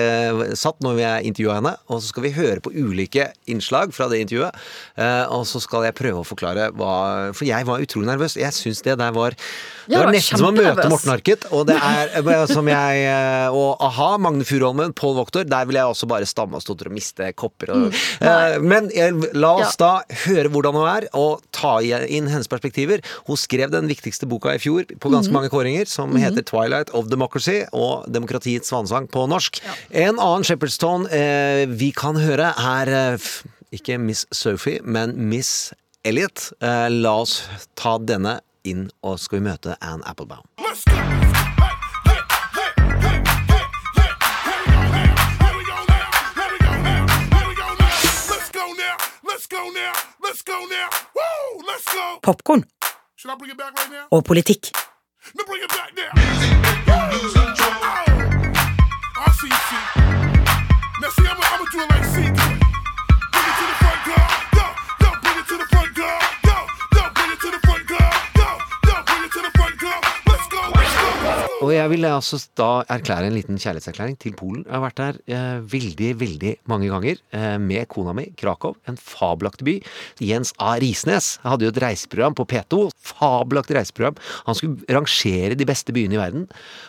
satt når vi intervjua henne. Og så skal vi høre på ulike innslag fra det intervjuet. eh, og så skal jeg prøve å forklare hva For jeg var utrolig nervøs. Jeg syns det der var Det var var nesten som å møte. Morten Harket. Og det er eh, som jeg Og a-ha, Magne Furuholmen, Pål Voktor. Der vil jeg også bare stamme og stotre og miste kopper. Og, eh, men eh, la oss da høre hvordan hun er, og ta inn hennes perspektiver. Hun skrev den viktigste boka i fjor på ganske mm. mange kåringer, som heter 'Twilight of Democracy' og 'Demokratiets svanesang' på norsk. En annen Shepherdstone eh, vi kan høre, er eh, ikke Miss Sophie, men Miss Elliot. Eh, la oss ta denne inn, og skal vi møte Anne Applebaum. Let's go. Popkorn og politikk. No, bring it back now. Oh, I see see. Now, see, I'm gonna do it like C. Og jeg vil altså da erklære en liten kjærlighetserklæring til Polen. Jeg har vært der eh, veldig, veldig mange ganger eh, med kona mi. Krakow, en fabelaktig by. Jens A. Risnes hadde jo et reiseprogram på P2. Fabelaktig reiseprogram. Han skulle rangere de beste byene i verden.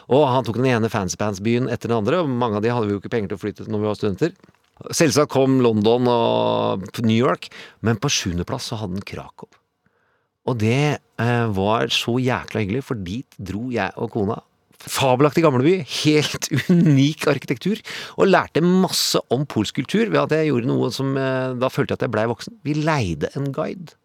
Og han tok den ene fancy-pants-byen etter den andre, og mange av de hadde vi jo ikke penger til å flytte til når vi var studenter. Selvsagt kom London og New York, men på sjuendeplass så hadde han Krakow. Og det eh, var så jækla hyggelig, for dit dro jeg og kona. Fabelaktig gamleby, helt unik arkitektur, og lærte masse om polsk kultur ved at jeg gjorde noe som eh, Da følte jeg at jeg blei voksen. Vi leide en guide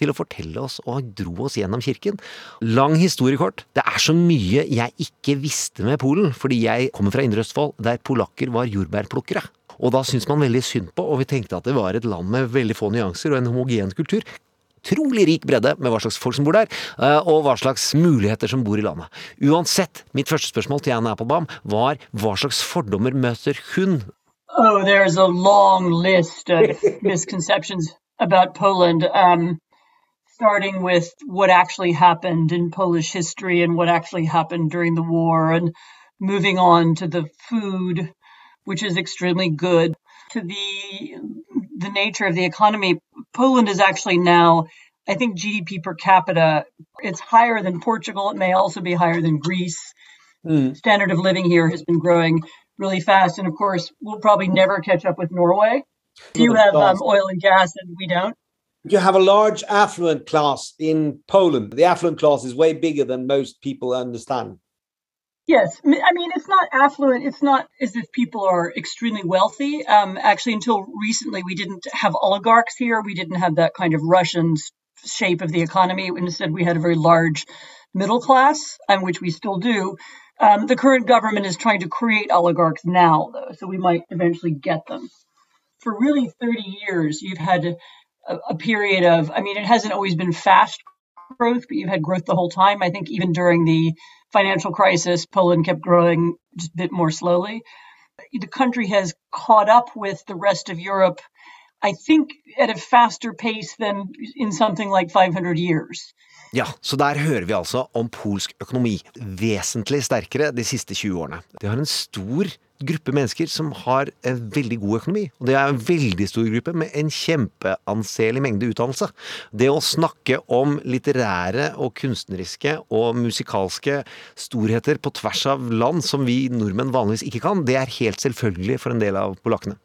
til å fortelle oss og dro oss gjennom kirken. Lang historiekort. Det er så mye jeg ikke visste med Polen, fordi jeg kommer fra Indre Østfold, der polakker var jordbærplukkere. Og da syntes man veldig synd på, og vi tenkte at det var et land med veldig få nyanser og en homogen kultur. Utrolig rik bredde med hva slags folk som bor der, eh, og hva slags muligheter som bor i landet. Uansett, mitt første spørsmål til Anne Applebaum var hva slags fordommer møter hun? Oh, there's a long list of misconceptions about Poland, um, starting with what actually happened in Polish history and what actually happened during the war, and moving on to the food, which is extremely good, to the the nature of the economy. Poland is actually now, I think, GDP per capita. It's higher than Portugal. It may also be higher than Greece. Standard of living here has been growing really fast, and of course, we'll probably never catch up with Norway. You have um, oil and gas, and we don't. You have a large affluent class in Poland. The affluent class is way bigger than most people understand. Yes, I mean it's not affluent. It's not as if people are extremely wealthy. Um, actually, until recently, we didn't have oligarchs here. We didn't have that kind of Russian shape of the economy. Instead, we had a very large middle class, um, which we still do. Um, the current government is trying to create oligarchs now, though, so we might eventually get them. For really 30 years, you've had a, a period of, I mean, it hasn't always been fast growth, but you've had growth the whole time. I think even during the financial crisis, Poland kept growing just a bit more slowly. The country has caught up with the rest of Europe, I think, at a faster pace than in something like 500 years. Ja, så der hører vi altså om polsk økonomi. Vesentlig sterkere de siste 20 årene. De har en stor gruppe mennesker som har en veldig god økonomi. Og det er en veldig stor gruppe med en kjempeanselig mengde utdannelse. Det å snakke om litterære og kunstneriske og musikalske storheter på tvers av land som vi nordmenn vanligvis ikke kan, det er helt selvfølgelig for en del av polakkene.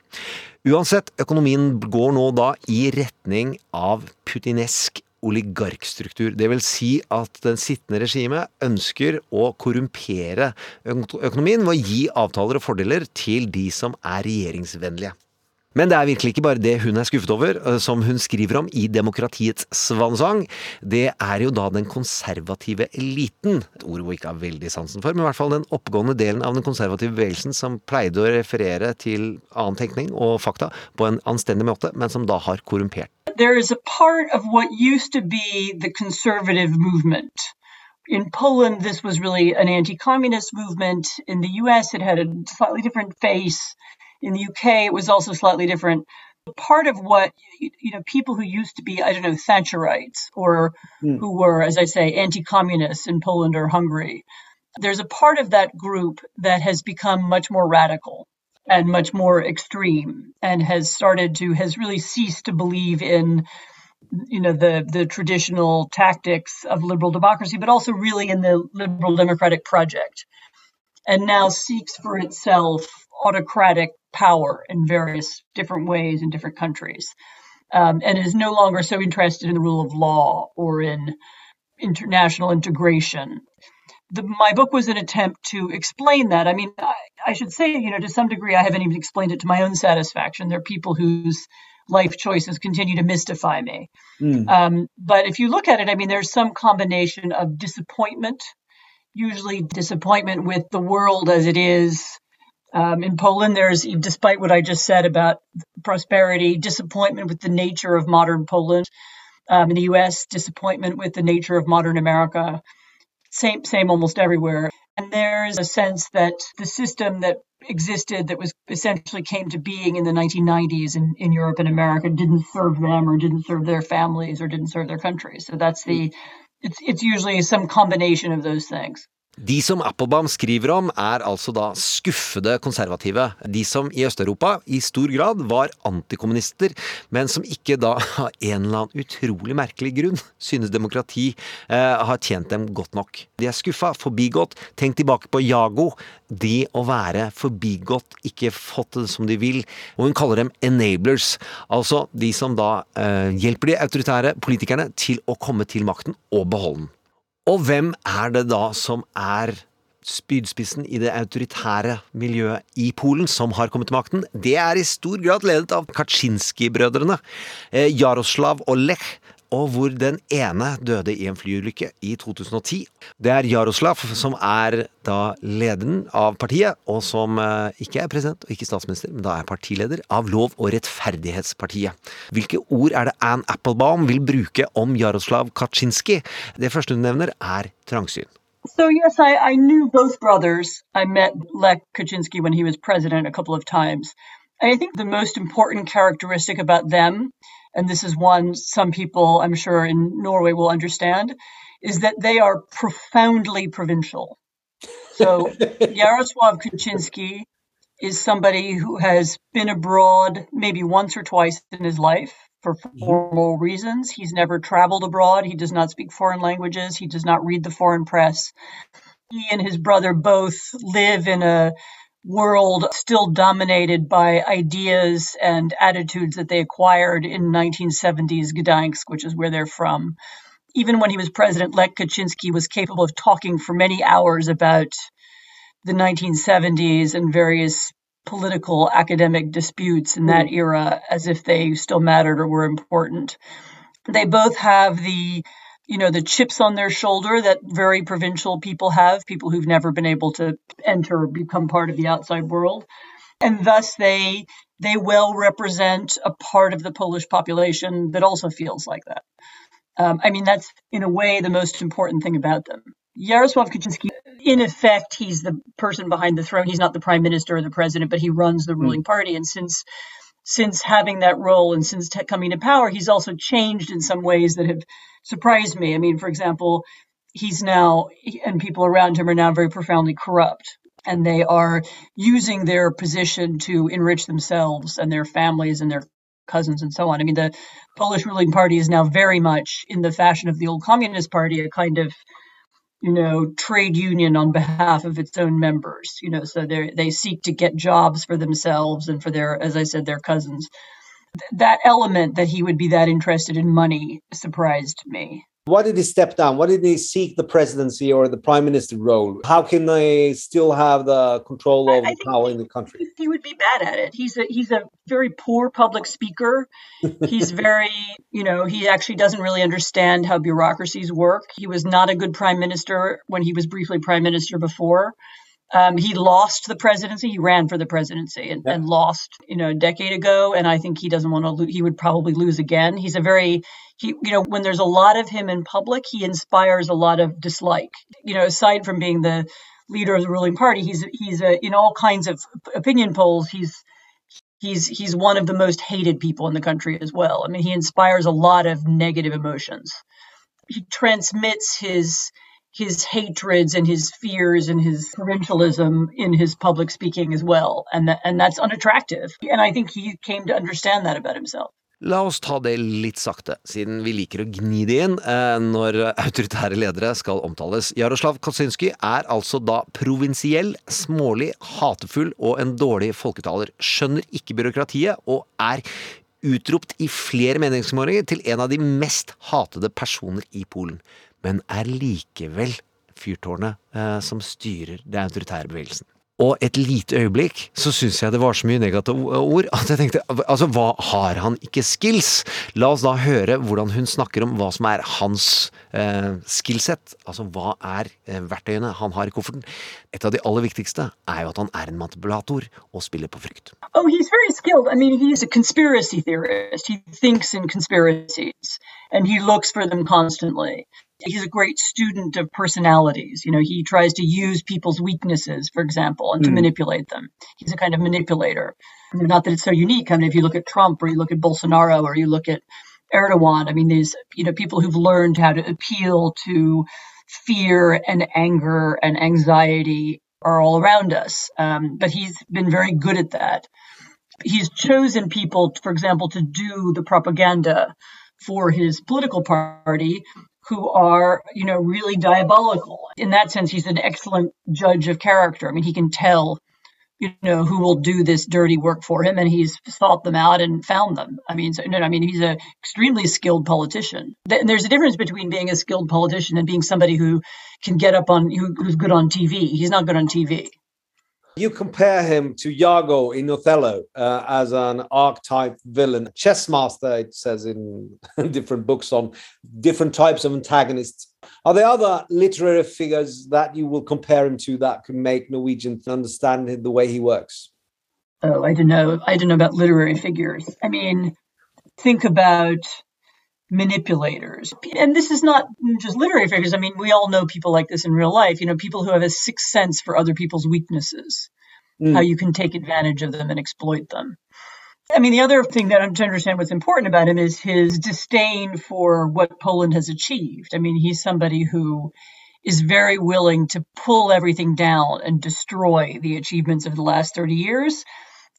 Uansett, økonomien går nå da i retning av putinesk oligarkstruktur. Det vil si at den sittende regimet ønsker å korrumpere økonomien ved å gi avtaler og fordeler til de som er regjeringsvennlige. Men det er virkelig ikke bare det hun er skuffet over, som hun skriver om i Demokratiets svanesang. Det er jo da den konservative eliten, et ord hun ikke har veldig sansen for, men i hvert fall den oppgående delen av den konservative bevegelsen som pleide å referere til annen tenkning og fakta på en anstendig måte, men som da har korrumpert. there is a part of what used to be the conservative movement. In Poland, this was really an anti communist movement. In the US, it had a slightly different face. In the UK, it was also slightly different. Part of what, you know, people who used to be, I don't know, Thatcherites or hmm. who were, as I say, anti communists in Poland or Hungary, there's a part of that group that has become much more radical and much more extreme and has started to has really ceased to believe in you know the the traditional tactics of liberal democracy but also really in the liberal democratic project and now seeks for itself autocratic power in various different ways in different countries um, and is no longer so interested in the rule of law or in international integration the, my book was an attempt to explain that. I mean, I, I should say, you know, to some degree, I haven't even explained it to my own satisfaction. There are people whose life choices continue to mystify me. Um, but if you look at it, I mean, there's some combination of disappointment, usually disappointment with the world as it is. Um, in Poland, there's, despite what I just said about prosperity, disappointment with the nature of modern Poland. Um, in the US, disappointment with the nature of modern America. Same same almost everywhere. And there's a sense that the system that existed that was essentially came to being in the 1990s in, in Europe and America didn't serve them or didn't serve their families or didn't serve their countries so that's the it's it's usually some combination of those things De som Applebaum skriver om, er altså da skuffede konservative. De som i Øst-Europa i stor grad var antikommunister, men som ikke da av en eller annen utrolig merkelig grunn synes demokrati eh, har tjent dem godt nok. De er skuffa, forbigått. Tenk tilbake på Jago. De å være forbigått, ikke fått det som de vil. Og hun kaller dem enablers. Altså de som da eh, hjelper de autoritære politikerne til å komme til makten og beholde den. Og hvem er det da som er spydspissen i det autoritære miljøet i Polen som har kommet til makten? Det er i stor grad ledet av Kaczynski-brødrene. Eh, Jaroslav og Lech og hvor den ene døde i en flyulykke i 2010. Det er Jaroslav som er da lederen av partiet, og som eh, ikke er president og ikke statsminister, men da er partileder av Lov- og rettferdighetspartiet. Hvilke ord er det Ann Applebaum vil bruke om Jaroslav Kaczynski? Det første hun nevner, er trangsyn. So yes, I, I knew both brothers. I met Lech Kaczynski when he was president a couple of times. I think the most important characteristic about them, and this is one some people I'm sure in Norway will understand, is that they are profoundly provincial. So Yaroslav Kaczynski is somebody who has been abroad maybe once or twice in his life for mm-hmm. formal reasons. He's never traveled abroad. He does not speak foreign languages. He does not read the foreign press. He and his brother both live in a world still dominated by ideas and attitudes that they acquired in 1970s Gdansk, which is where they're from. Even when he was president, Lech Kaczynski was capable of talking for many hours about the 1970s and various political academic disputes in that hmm. era as if they still mattered or were important. They both have the you know the chips on their shoulder that very provincial people have people who've never been able to enter or become part of the outside world and thus they they well represent a part of the polish population that also feels like that um, i mean that's in a way the most important thing about them Yaroslav Kaczynski, in effect, he's the person behind the throne. He's not the prime minister or the president, but he runs the ruling party. And since since having that role and since coming to power, he's also changed in some ways that have surprised me. I mean, for example, he's now and people around him are now very profoundly corrupt. And they are using their position to enrich themselves and their families and their cousins and so on. I mean, the Polish ruling party is now very much in the fashion of the old Communist Party, a kind of you know, trade union on behalf of its own members. You know, so they they seek to get jobs for themselves and for their, as I said, their cousins. Th- that element that he would be that interested in money surprised me. Why did he step down? Why didn't he seek the presidency or the prime minister role? How can they still have the control of the power in the country? He would be bad at it. He's a he's a very poor public speaker. He's very, you know, he actually doesn't really understand how bureaucracies work. He was not a good prime minister when he was briefly prime minister before. Um, he lost the presidency. He ran for the presidency and, and lost, you know, a decade ago. And I think he doesn't want to. Lo- he would probably lose again. He's a very, he, you know, when there's a lot of him in public, he inspires a lot of dislike. You know, aside from being the leader of the ruling party, he's he's a, in all kinds of opinion polls. He's he's he's one of the most hated people in the country as well. I mean, he inspires a lot of negative emotions. He transmits his his hatreds and his fears and his provincialism in his public speaking as well, and that, and that's unattractive. And I think he came to understand that about himself. La oss ta det litt sakte, siden vi liker å gni det inn eh, når autoritære ledere skal omtales. Jaroslav Kaczynski er altså da provinsiell, smålig, hatefull og en dårlig folketaler. Skjønner ikke byråkratiet og er utropt i flere meningsmålinger til en av de mest hatede personer i Polen. Men er likevel fyrtårnet eh, som styrer den autoritære bevegelsen. Og et lite øyeblikk så syns jeg det var så mye negative ord at jeg tenkte altså hva har han ikke skills? La oss da høre hvordan hun snakker om hva som er hans eh, skillset. Altså hva er eh, verktøyene han har i kofferten? Et av de aller viktigste er jo at han er en manipulator og spiller på frykt. Oh, he's very skilled. I mean, he's a conspiracy theorist. He thinks in conspiracies and he looks for them constantly. He's a great student of personalities. You know, he tries to use people's weaknesses, for example, and to Mm. manipulate them. He's a kind of manipulator. Not that it's so unique. I mean, if you look at Trump or you look at Bolsonaro or you look at Erdogan, I mean, these, you know, people who've learned how to appeal to fear and anger and anxiety are all around us. Um, but he's been very good at that. He's chosen people, for example, to do the propaganda for his political party who are, you know, really diabolical. In that sense, he's an excellent judge of character. I mean, he can tell, you know, who will do this dirty work for him, and he's sought them out and found them. I mean, so, no, I mean, he's an extremely skilled politician. And there's a difference between being a skilled politician and being somebody who can get up on, who, who's good on TV. He's not good on TV. You compare him to Iago in Othello uh, as an archetype villain, chess master, it says in different books on different types of antagonists. Are there other literary figures that you will compare him to that can make Norwegians understand the way he works? Oh, I don't know. I don't know about literary figures. I mean, think about manipulators. And this is not just literary figures. I mean, we all know people like this in real life, you know, people who have a sixth sense for other people's weaknesses, Mm. how you can take advantage of them and exploit them. I mean, the other thing that I'm to understand what's important about him is his disdain for what Poland has achieved. I mean, he's somebody who is very willing to pull everything down and destroy the achievements of the last 30 years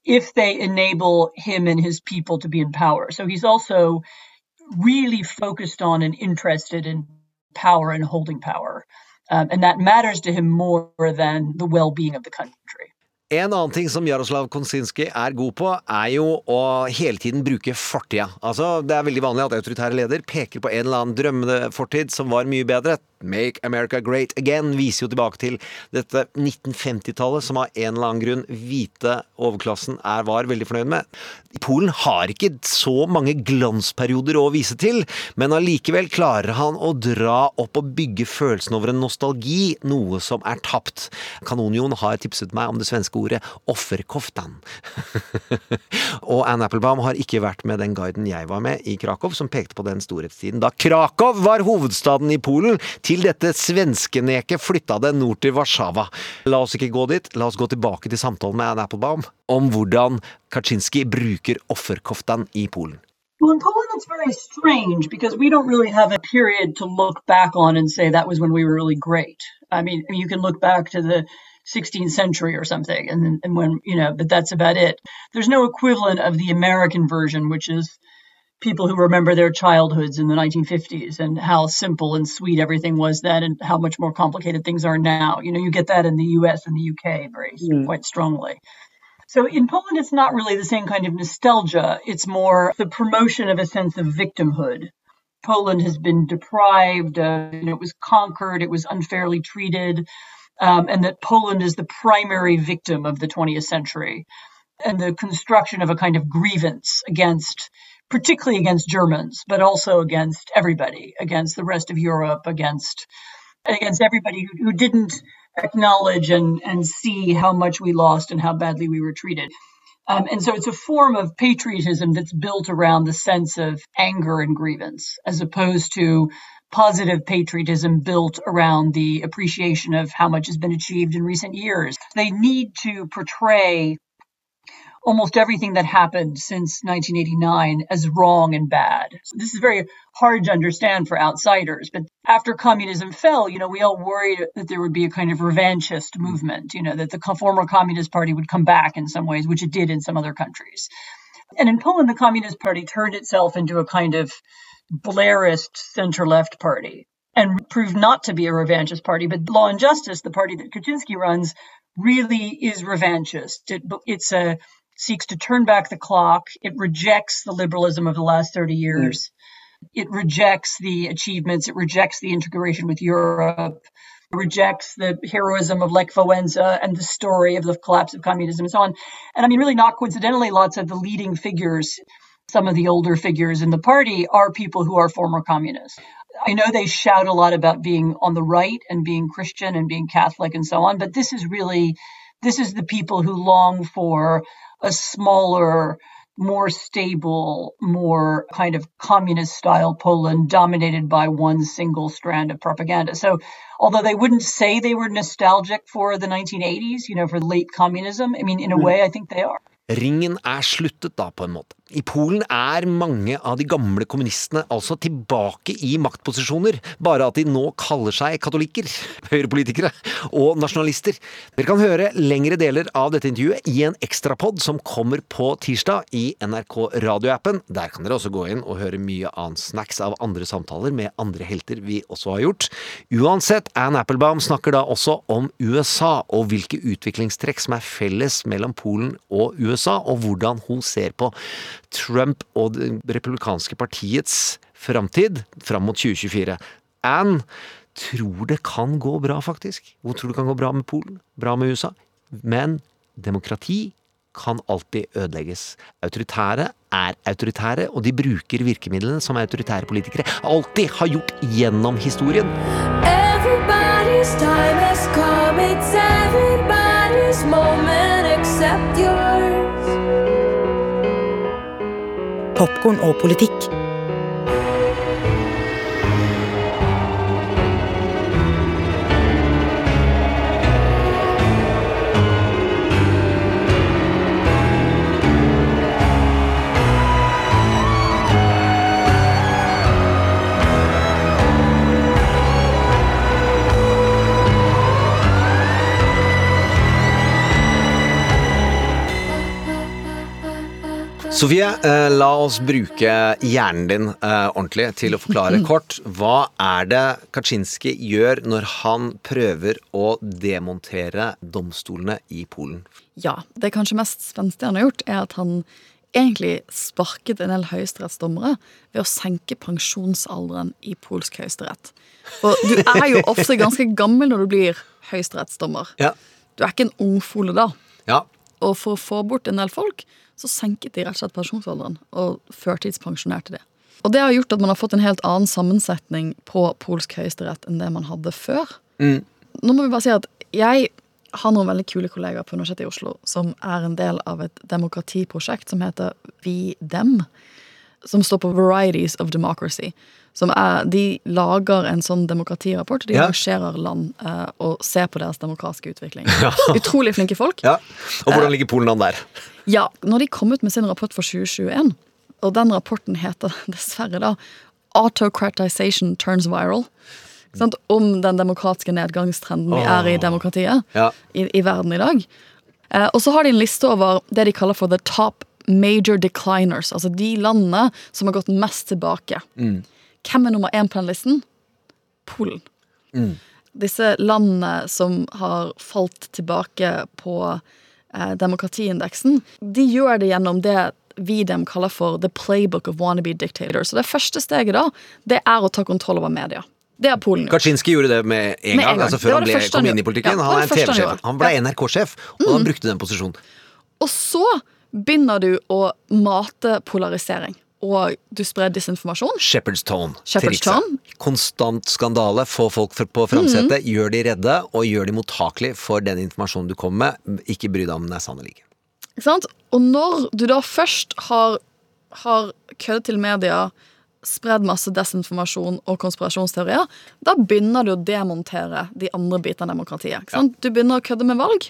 if they enable him and his people to be in power. So he's also really focused on and interested in power and holding power. Um, and that matters to him more than the well being of the country. En annen ting som Jaroslav Konsinski er god på, er jo å hele tiden bruke fortida. Altså, det er veldig vanlig at autoritære leder peker på en eller annen drømmende fortid som var mye bedre. Make America Great Again viser jo tilbake til dette 1950-tallet som av en eller annen grunn hvite overklassen er, var veldig fornøyd med. Polen har ikke så mange glansperioder å vise til, men allikevel klarer han å dra opp og bygge følelsen over en nostalgi, noe som er tapt. Kanonion har tipset meg om det svenske ordet offerkoftan. og Anne Applebaum har ikke vært med den guiden jeg var med i Krakow, som pekte på den storhetstiden da Krakow var hovedstaden i Polen. Til dette svenskeneket flytta det nord til Warszawa. La oss ikke gå dit, la oss gå tilbake til samtalen med Anne Applebaum om hvordan Kaczynski bruker offerkoftan i Polen. Well, in Poland, it's very strange because we don't really have a period to look back on and say that was when we were really great. I mean, you can look back to the 16th century or something, and, and when, you know, but that's about it. There's no equivalent of the American version, which is people who remember their childhoods in the 1950s and how simple and sweet everything was then and how much more complicated things are now. You know, you get that in the US and the UK very Mm. quite strongly. So in Poland, it's not really the same kind of nostalgia. It's more the promotion of a sense of victimhood. Poland has been deprived, uh, you know, it was conquered, it was unfairly treated, um, and that Poland is the primary victim of the 20th century. And the construction of a kind of grievance against, particularly against Germans, but also against everybody, against the rest of Europe, against against everybody who, who didn't acknowledge and, and see how much we lost and how badly we were treated. Um, and so it's a form of patriotism that's built around the sense of anger and grievance, as opposed to positive patriotism built around the appreciation of how much has been achieved in recent years. They need to portray almost everything that happened since 1989 as wrong and bad. So this is very hard to understand for outsiders. But after communism fell, you know, we all worried that there would be a kind of revanchist movement, you know, that the former Communist Party would come back in some ways, which it did in some other countries. And in Poland, the Communist Party turned itself into a kind of Blairist center left party and proved not to be a revanchist party. But Law and Justice, the party that Kaczynski runs, really is revanchist. It, it's a seeks to turn back the clock. It rejects the liberalism of the last 30 hmm. years. It rejects the achievements. It rejects the integration with Europe. It rejects the heroism of Lech Walesa and the story of the collapse of communism and so on. And I mean, really, not coincidentally, lots of the leading figures, some of the older figures in the party, are people who are former communists. I know they shout a lot about being on the right and being Christian and being Catholic and so on, but this is really, this is the people who long for a smaller, more stable, more kind of communist style Poland dominated by one single strand of propaganda. So, although they wouldn't say they were nostalgic for the 1980s, you know, for late communism, I mean, in a way, I think they are. Ringen er sluttet da, på en måte. I Polen er mange av de gamle kommunistene altså tilbake i maktposisjoner, bare at de nå kaller seg katolikker, høyrepolitikere og nasjonalister. Dere kan høre lengre deler av dette intervjuet i en ekstrapod som kommer på tirsdag i NRK radioappen. Der kan dere også gå inn og høre mye annen snacks av andre samtaler med andre helter vi også har gjort. Uansett, Anne Applebaum snakker da også om USA og hvilke utviklingstrekk som er felles mellom Polen og USA, og hvordan hun ser på Trump og det republikanske partiets framtid fram mot 2024. Anne tror det kan gå bra, faktisk. Hun tror det kan gå bra med Polen, bra med USA. Men demokrati kan alltid ødelegges. Autoritære er autoritære, og de bruker virkemidlene som autoritære politikere alltid har gjort gjennom historien. Everybody's time has come, it's everybody's moment except yours. Popkorn og politikk. Sofie, eh, la oss bruke hjernen din eh, ordentlig til å forklare kort. Hva er det Kaczynski gjør når han prøver å demontere domstolene i Polen? Ja, det kanskje mest spenstige han har gjort, er at han egentlig sparket en del høyesterettsdommere ved å senke pensjonsalderen i polsk høyesterett. For du er jo ofte ganske gammel når du blir høyesterettsdommer. Ja. Du er ikke en ungfole da. Ja. Og for å få bort en del folk, så senket de rett og slett pensjonsalderen og førtidspensjonerte det. Og det har gjort at man har fått en helt annen sammensetning på polsk høyesterett enn det man hadde før. Mm. Nå må vi bare si at jeg har noen veldig kule kollegaer på Universitetet i Oslo som er en del av et demokratiprosjekt som heter Vi Dem. Som står på Varieties of Democracy. Som er, de lager en sånn demokratirapport. De Ja. arrangerer land eh, og ser på deres demokratiske utvikling. Utrolig flinke folk. Ja. Og hvordan ligger Polen an der? Ja, når de kom ut med sin rapport for 2021, og den rapporten heter dessverre da Autocratization Turns Viral. Sant? Om den demokratiske nedgangstrenden vi er i demokratiet Ja. i, i verden i dag. Eh, og så har de en liste over det de kaller for the top major decliners. Altså de landene som har gått mest tilbake. Mm. Hvem er nummer én på den listen? Polen. Mm. Disse landene som har falt tilbake på eh, demokratiindeksen, de gjør det gjennom det vi dem kaller for the playbook of wannabe dictators. Så det første steget da, det er å ta kontroll over media. Det er Polen gjort. Kaczynski gjorde det med en Med en gang, gang. altså før han ble, kom inn i politikken. Ja, han er en han ble NRK-sjef, og han brukte den posisjonen. Og så begynner du å mate polarisering. Og du sprer disinformasjon. Shepherd's Tone. Shepherd's. Tone. Konstant skandale, få folk på framsetet, gjør de redde, og gjør de mottakelige for den informasjonen du kommer med. Ikke bry deg om den er sann eller ikke. Ikke sant? Og når du da først har, har køddet til media, spredd masse desinformasjon og konspirasjonsteorier, da begynner du å demontere de andre bitene av demokratiet. Ikke sant? Du begynner å kødde med valg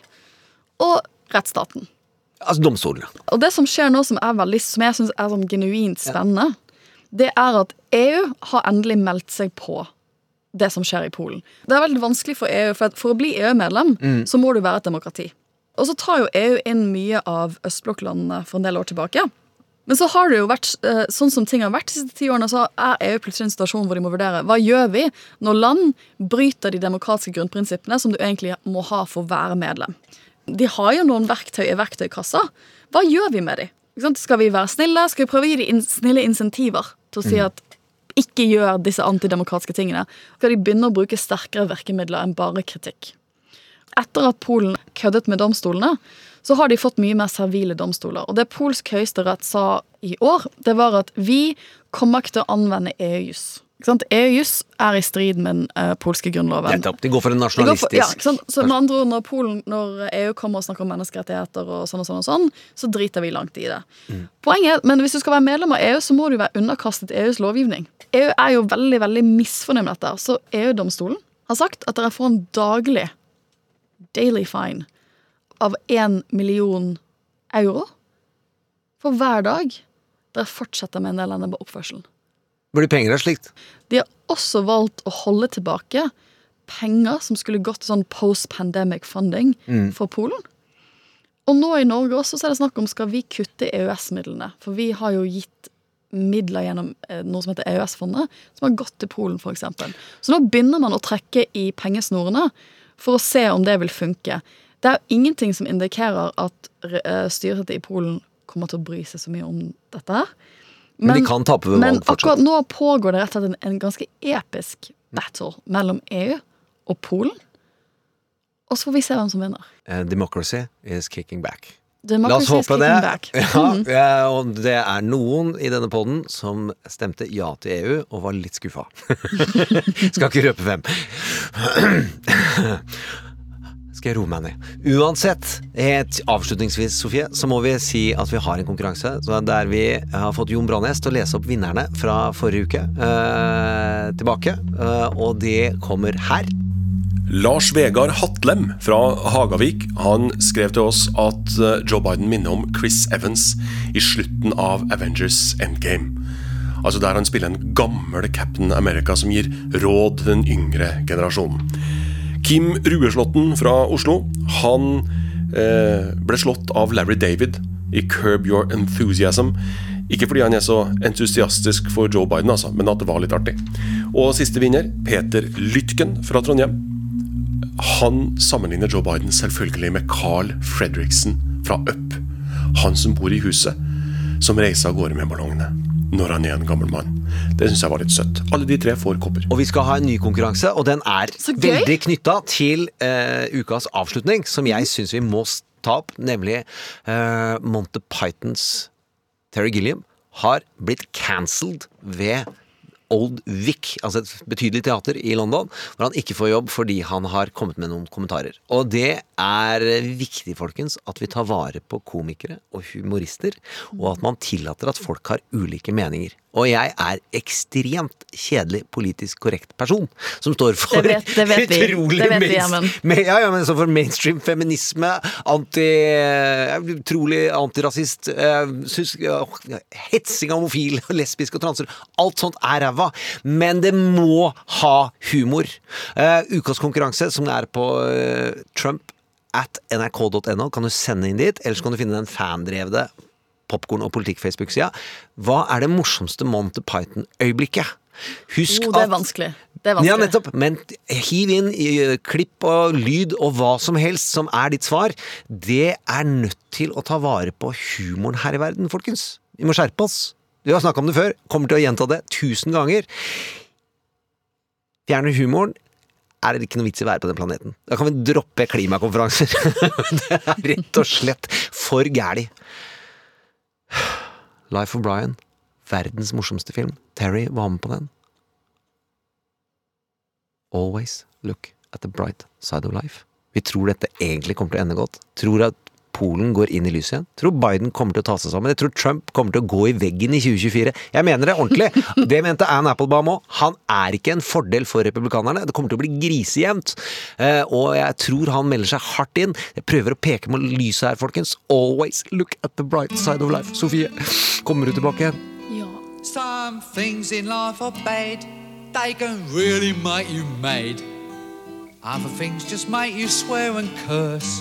og rettsstaten. Altså domstolene. Og det som skjer nå som, er veldig, som jeg syns er sånn genuint spennende, det er at EU har endelig meldt seg på det som skjer i Polen. Det er veldig vanskelig for EU, for, for å bli EU-medlem Mm. så må du være et demokrati. Og så tar jo EU inn mye av østblokklandene for en del år tilbake. Men så har det jo vært eh, sånn som ting har vært de siste ti årene, så er EU plutselig en situasjon hvor de må vurdere hva gjør vi når land bryter de demokratiske grunnprinsippene som du egentlig må ha for å være medlem. De har jo noen verktøy i verktøykassa. Hva gjør vi med de? Skal vi være snille? Skal vi prøve å gi dem snille insentiver til å si Mm. at ikke gjør disse antidemokratiske tingene? Skal de begynne å bruke sterkere virkemidler enn bare kritikk? Etter at Polen køddet med domstolene, så har de fått mye mer servile domstoler. Og det polsk høyesterett sa i år, det var at vi kommer ikke til å anvende EU-juss. EU-juss er i strid med den uh, polske grunnloven. Nettopp. De går for en nasjonalistisk for- ja? Så med andre ord, når, Polen, når EU kommer og snakker om menneskerettigheter, og sånn og sånn, og sånn, så driter vi langt i det. Poenget er, men Hvis du skal være medlem av EU, så må du være underkastet EUs lovgivning. EU er jo veldig veldig misfornøyd med dette. Så EU-domstolen har sagt at dere får en daglig daily fine av én million euro for hver dag dere fortsetter med en elendig oppførsel. Blir penger av slikt? De har også valgt å holde tilbake penger som skulle gått til sånn post-pandemic funding Mm. for Polen. Og nå i Norge også så er det snakk om skal vi kutte EØS-midlene. For vi har jo gitt midler gjennom eh, noe som heter EØS-fondet, som har gått til Polen f.eks. Så nå begynner man å trekke i pengesnorene for å se om det vil funke. Det er jo ingenting som indikerer at styret i Polen kommer til å bry seg så mye om dette her. Men de kan tape ved valg fortsatt. akkurat nå pågår det rett og slett en, en ganske episk battle mellom EU og Polen. Og så får vi se hvem som vinner. Eh, democracy is kicking back. Democracy La oss håpe det. kicking back. Ja, Mhm. eh, og det er noen i denne poden som stemte ja til EU og var litt skuffa. Skal ikke røpe hvem. Meg ned. Uansett, helt avslutningsvis, Sofie, så må vi si at vi har en konkurranse der vi har fått Jon Brannes til å lese opp vinnerne fra forrige uke eh, tilbake. Eh, og det kommer her. Lars Vegard Hatlem fra Hagavik han skrev til oss at eh, Joe Biden minner om Chris Evans i slutten av Avengers Endgame. Altså Der han spiller en gammel Captain America som gir råd til den yngre generasjonen. Kim Rueslåtten fra Oslo Han eh, ble slått av Larry David i Curb Your Enthusiasm. Ikke fordi han er så entusiastisk for Joe Biden, altså, men at det var litt artig. Og siste vinner, Peter Lytken fra Trondheim. Han sammenligner Joe Biden selvfølgelig med Carl Fredriksen fra Up. Han som bor i huset, som reiser av gårde med ballongene når han er en gammel mann. Det syns jeg var litt søtt. Alle de tre får kopper. Og vi skal ha en ny konkurranse, og den er veldig knytta til uh, ukas avslutning, som jeg syns vi må ta opp, nemlig uh, Monty Pythons Terry Gilliam har blitt cancelled ved Old Vic, altså et betydelig teater i London, hvor han ikke får jobb fordi han har kommet med noen kommentarer. Og det er viktig, folkens, at vi tar vare på komikere og humorister, og at man tillater at folk har ulike meninger. Og jeg er ekstremt kjedelig politisk korrekt person, som står for Det vet- det vet utrolig Det vet vi, ja, ja, men så for mainstream feminisme, anti, eh, utrolig antirasist, uh, hetsing av homofile, lesbiske og transer. Alt sånt er ræva. Men det må ha humor. Uh, ukas konkurranse, som er på uh, Trump at nrk.no, kan du sende inn dit. Eller så kan du finne den fandrevne Popkorn og politikk-Facebook-sida. Hva er det morsomste Monty Python-øyeblikket? Husk Oh, det er vanskelig. Det er vanskelig. ja, nettopp. Men hiv inn eh, klipp og lyd og hva som helst som er ditt svar. Det er nødt til å ta vare på humoren her i verden, folkens. Vi må skjerpe oss. Vi har snakka om det før. Kommer til å gjenta det tusen ganger. Fjerner humoren, er det ikke noe vits i å være på den planeten. Da kan vi droppe klimakonferanser. det er rett og slett for gæli. Life of Brian. Verdens morsomste film. Terry var med på den. Always look at the bright side of life. Vi tror dette egentlig kommer til å ende godt. Tror at Polen går inn i lyset igjen. Tror Biden kommer til å ta seg sammen. Jeg tror Trump kommer til å gå i veggen i 2024. Jeg mener det ordentlig. Det mente Ann Applebaum òg. Han er ikke en fordel for republikanerne. Det kommer til å bli grisejevnt. Eh, Og jeg tror han melder seg hardt inn. Jeg prøver å peke med lyset her, folkens. Always look at the bright side of life. Sofie, kommer du tilbake igjen? Some things in life are bad, they can really make you mad. Other things just make you swear and curse.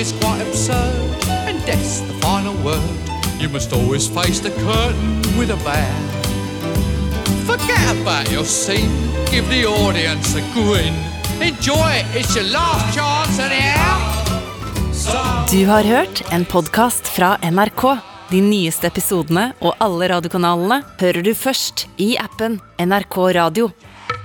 is quite absurd, and death's the final word. You must always face the curtain with a bow. Forget about your scene, give the audience a grin. Enjoy it, it's your last chance anyhow. Du har hørt en podkast fra NRK. De nyeste episodene og alle radiokanalene hører du først i appen NRK Radio.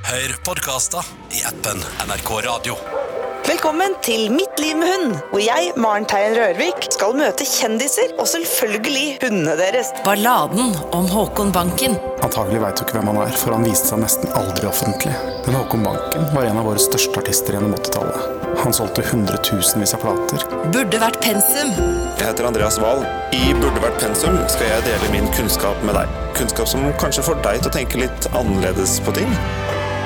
Hør podkaster i appen NRK Radio. Velkommen til Mitt liv med hund, hvor jeg, Maren Teien Rørvik, skal møte kjendiser og selvfølgelig hundene deres. Balladen om Håkon Banken. Antagelig veit du ikke hvem han er, for han viste seg nesten aldri offentlig. Men Håkon Banken var en av våre største artister gjennom 80-tallet. Han solgte hundretusenvis av plater. Burde vært pensum. Jeg heter Andreas Wahl. I Burde vært pensum skal jeg dele min kunnskap med deg. Kunnskap som kanskje får deg til å tenke litt annerledes på ting.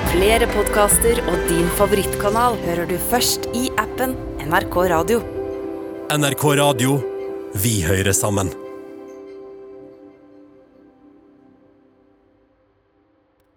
Flere podkaster og din favorittkanal hører du først i appen NRK Radio. NRK Radio. Vi hører sammen.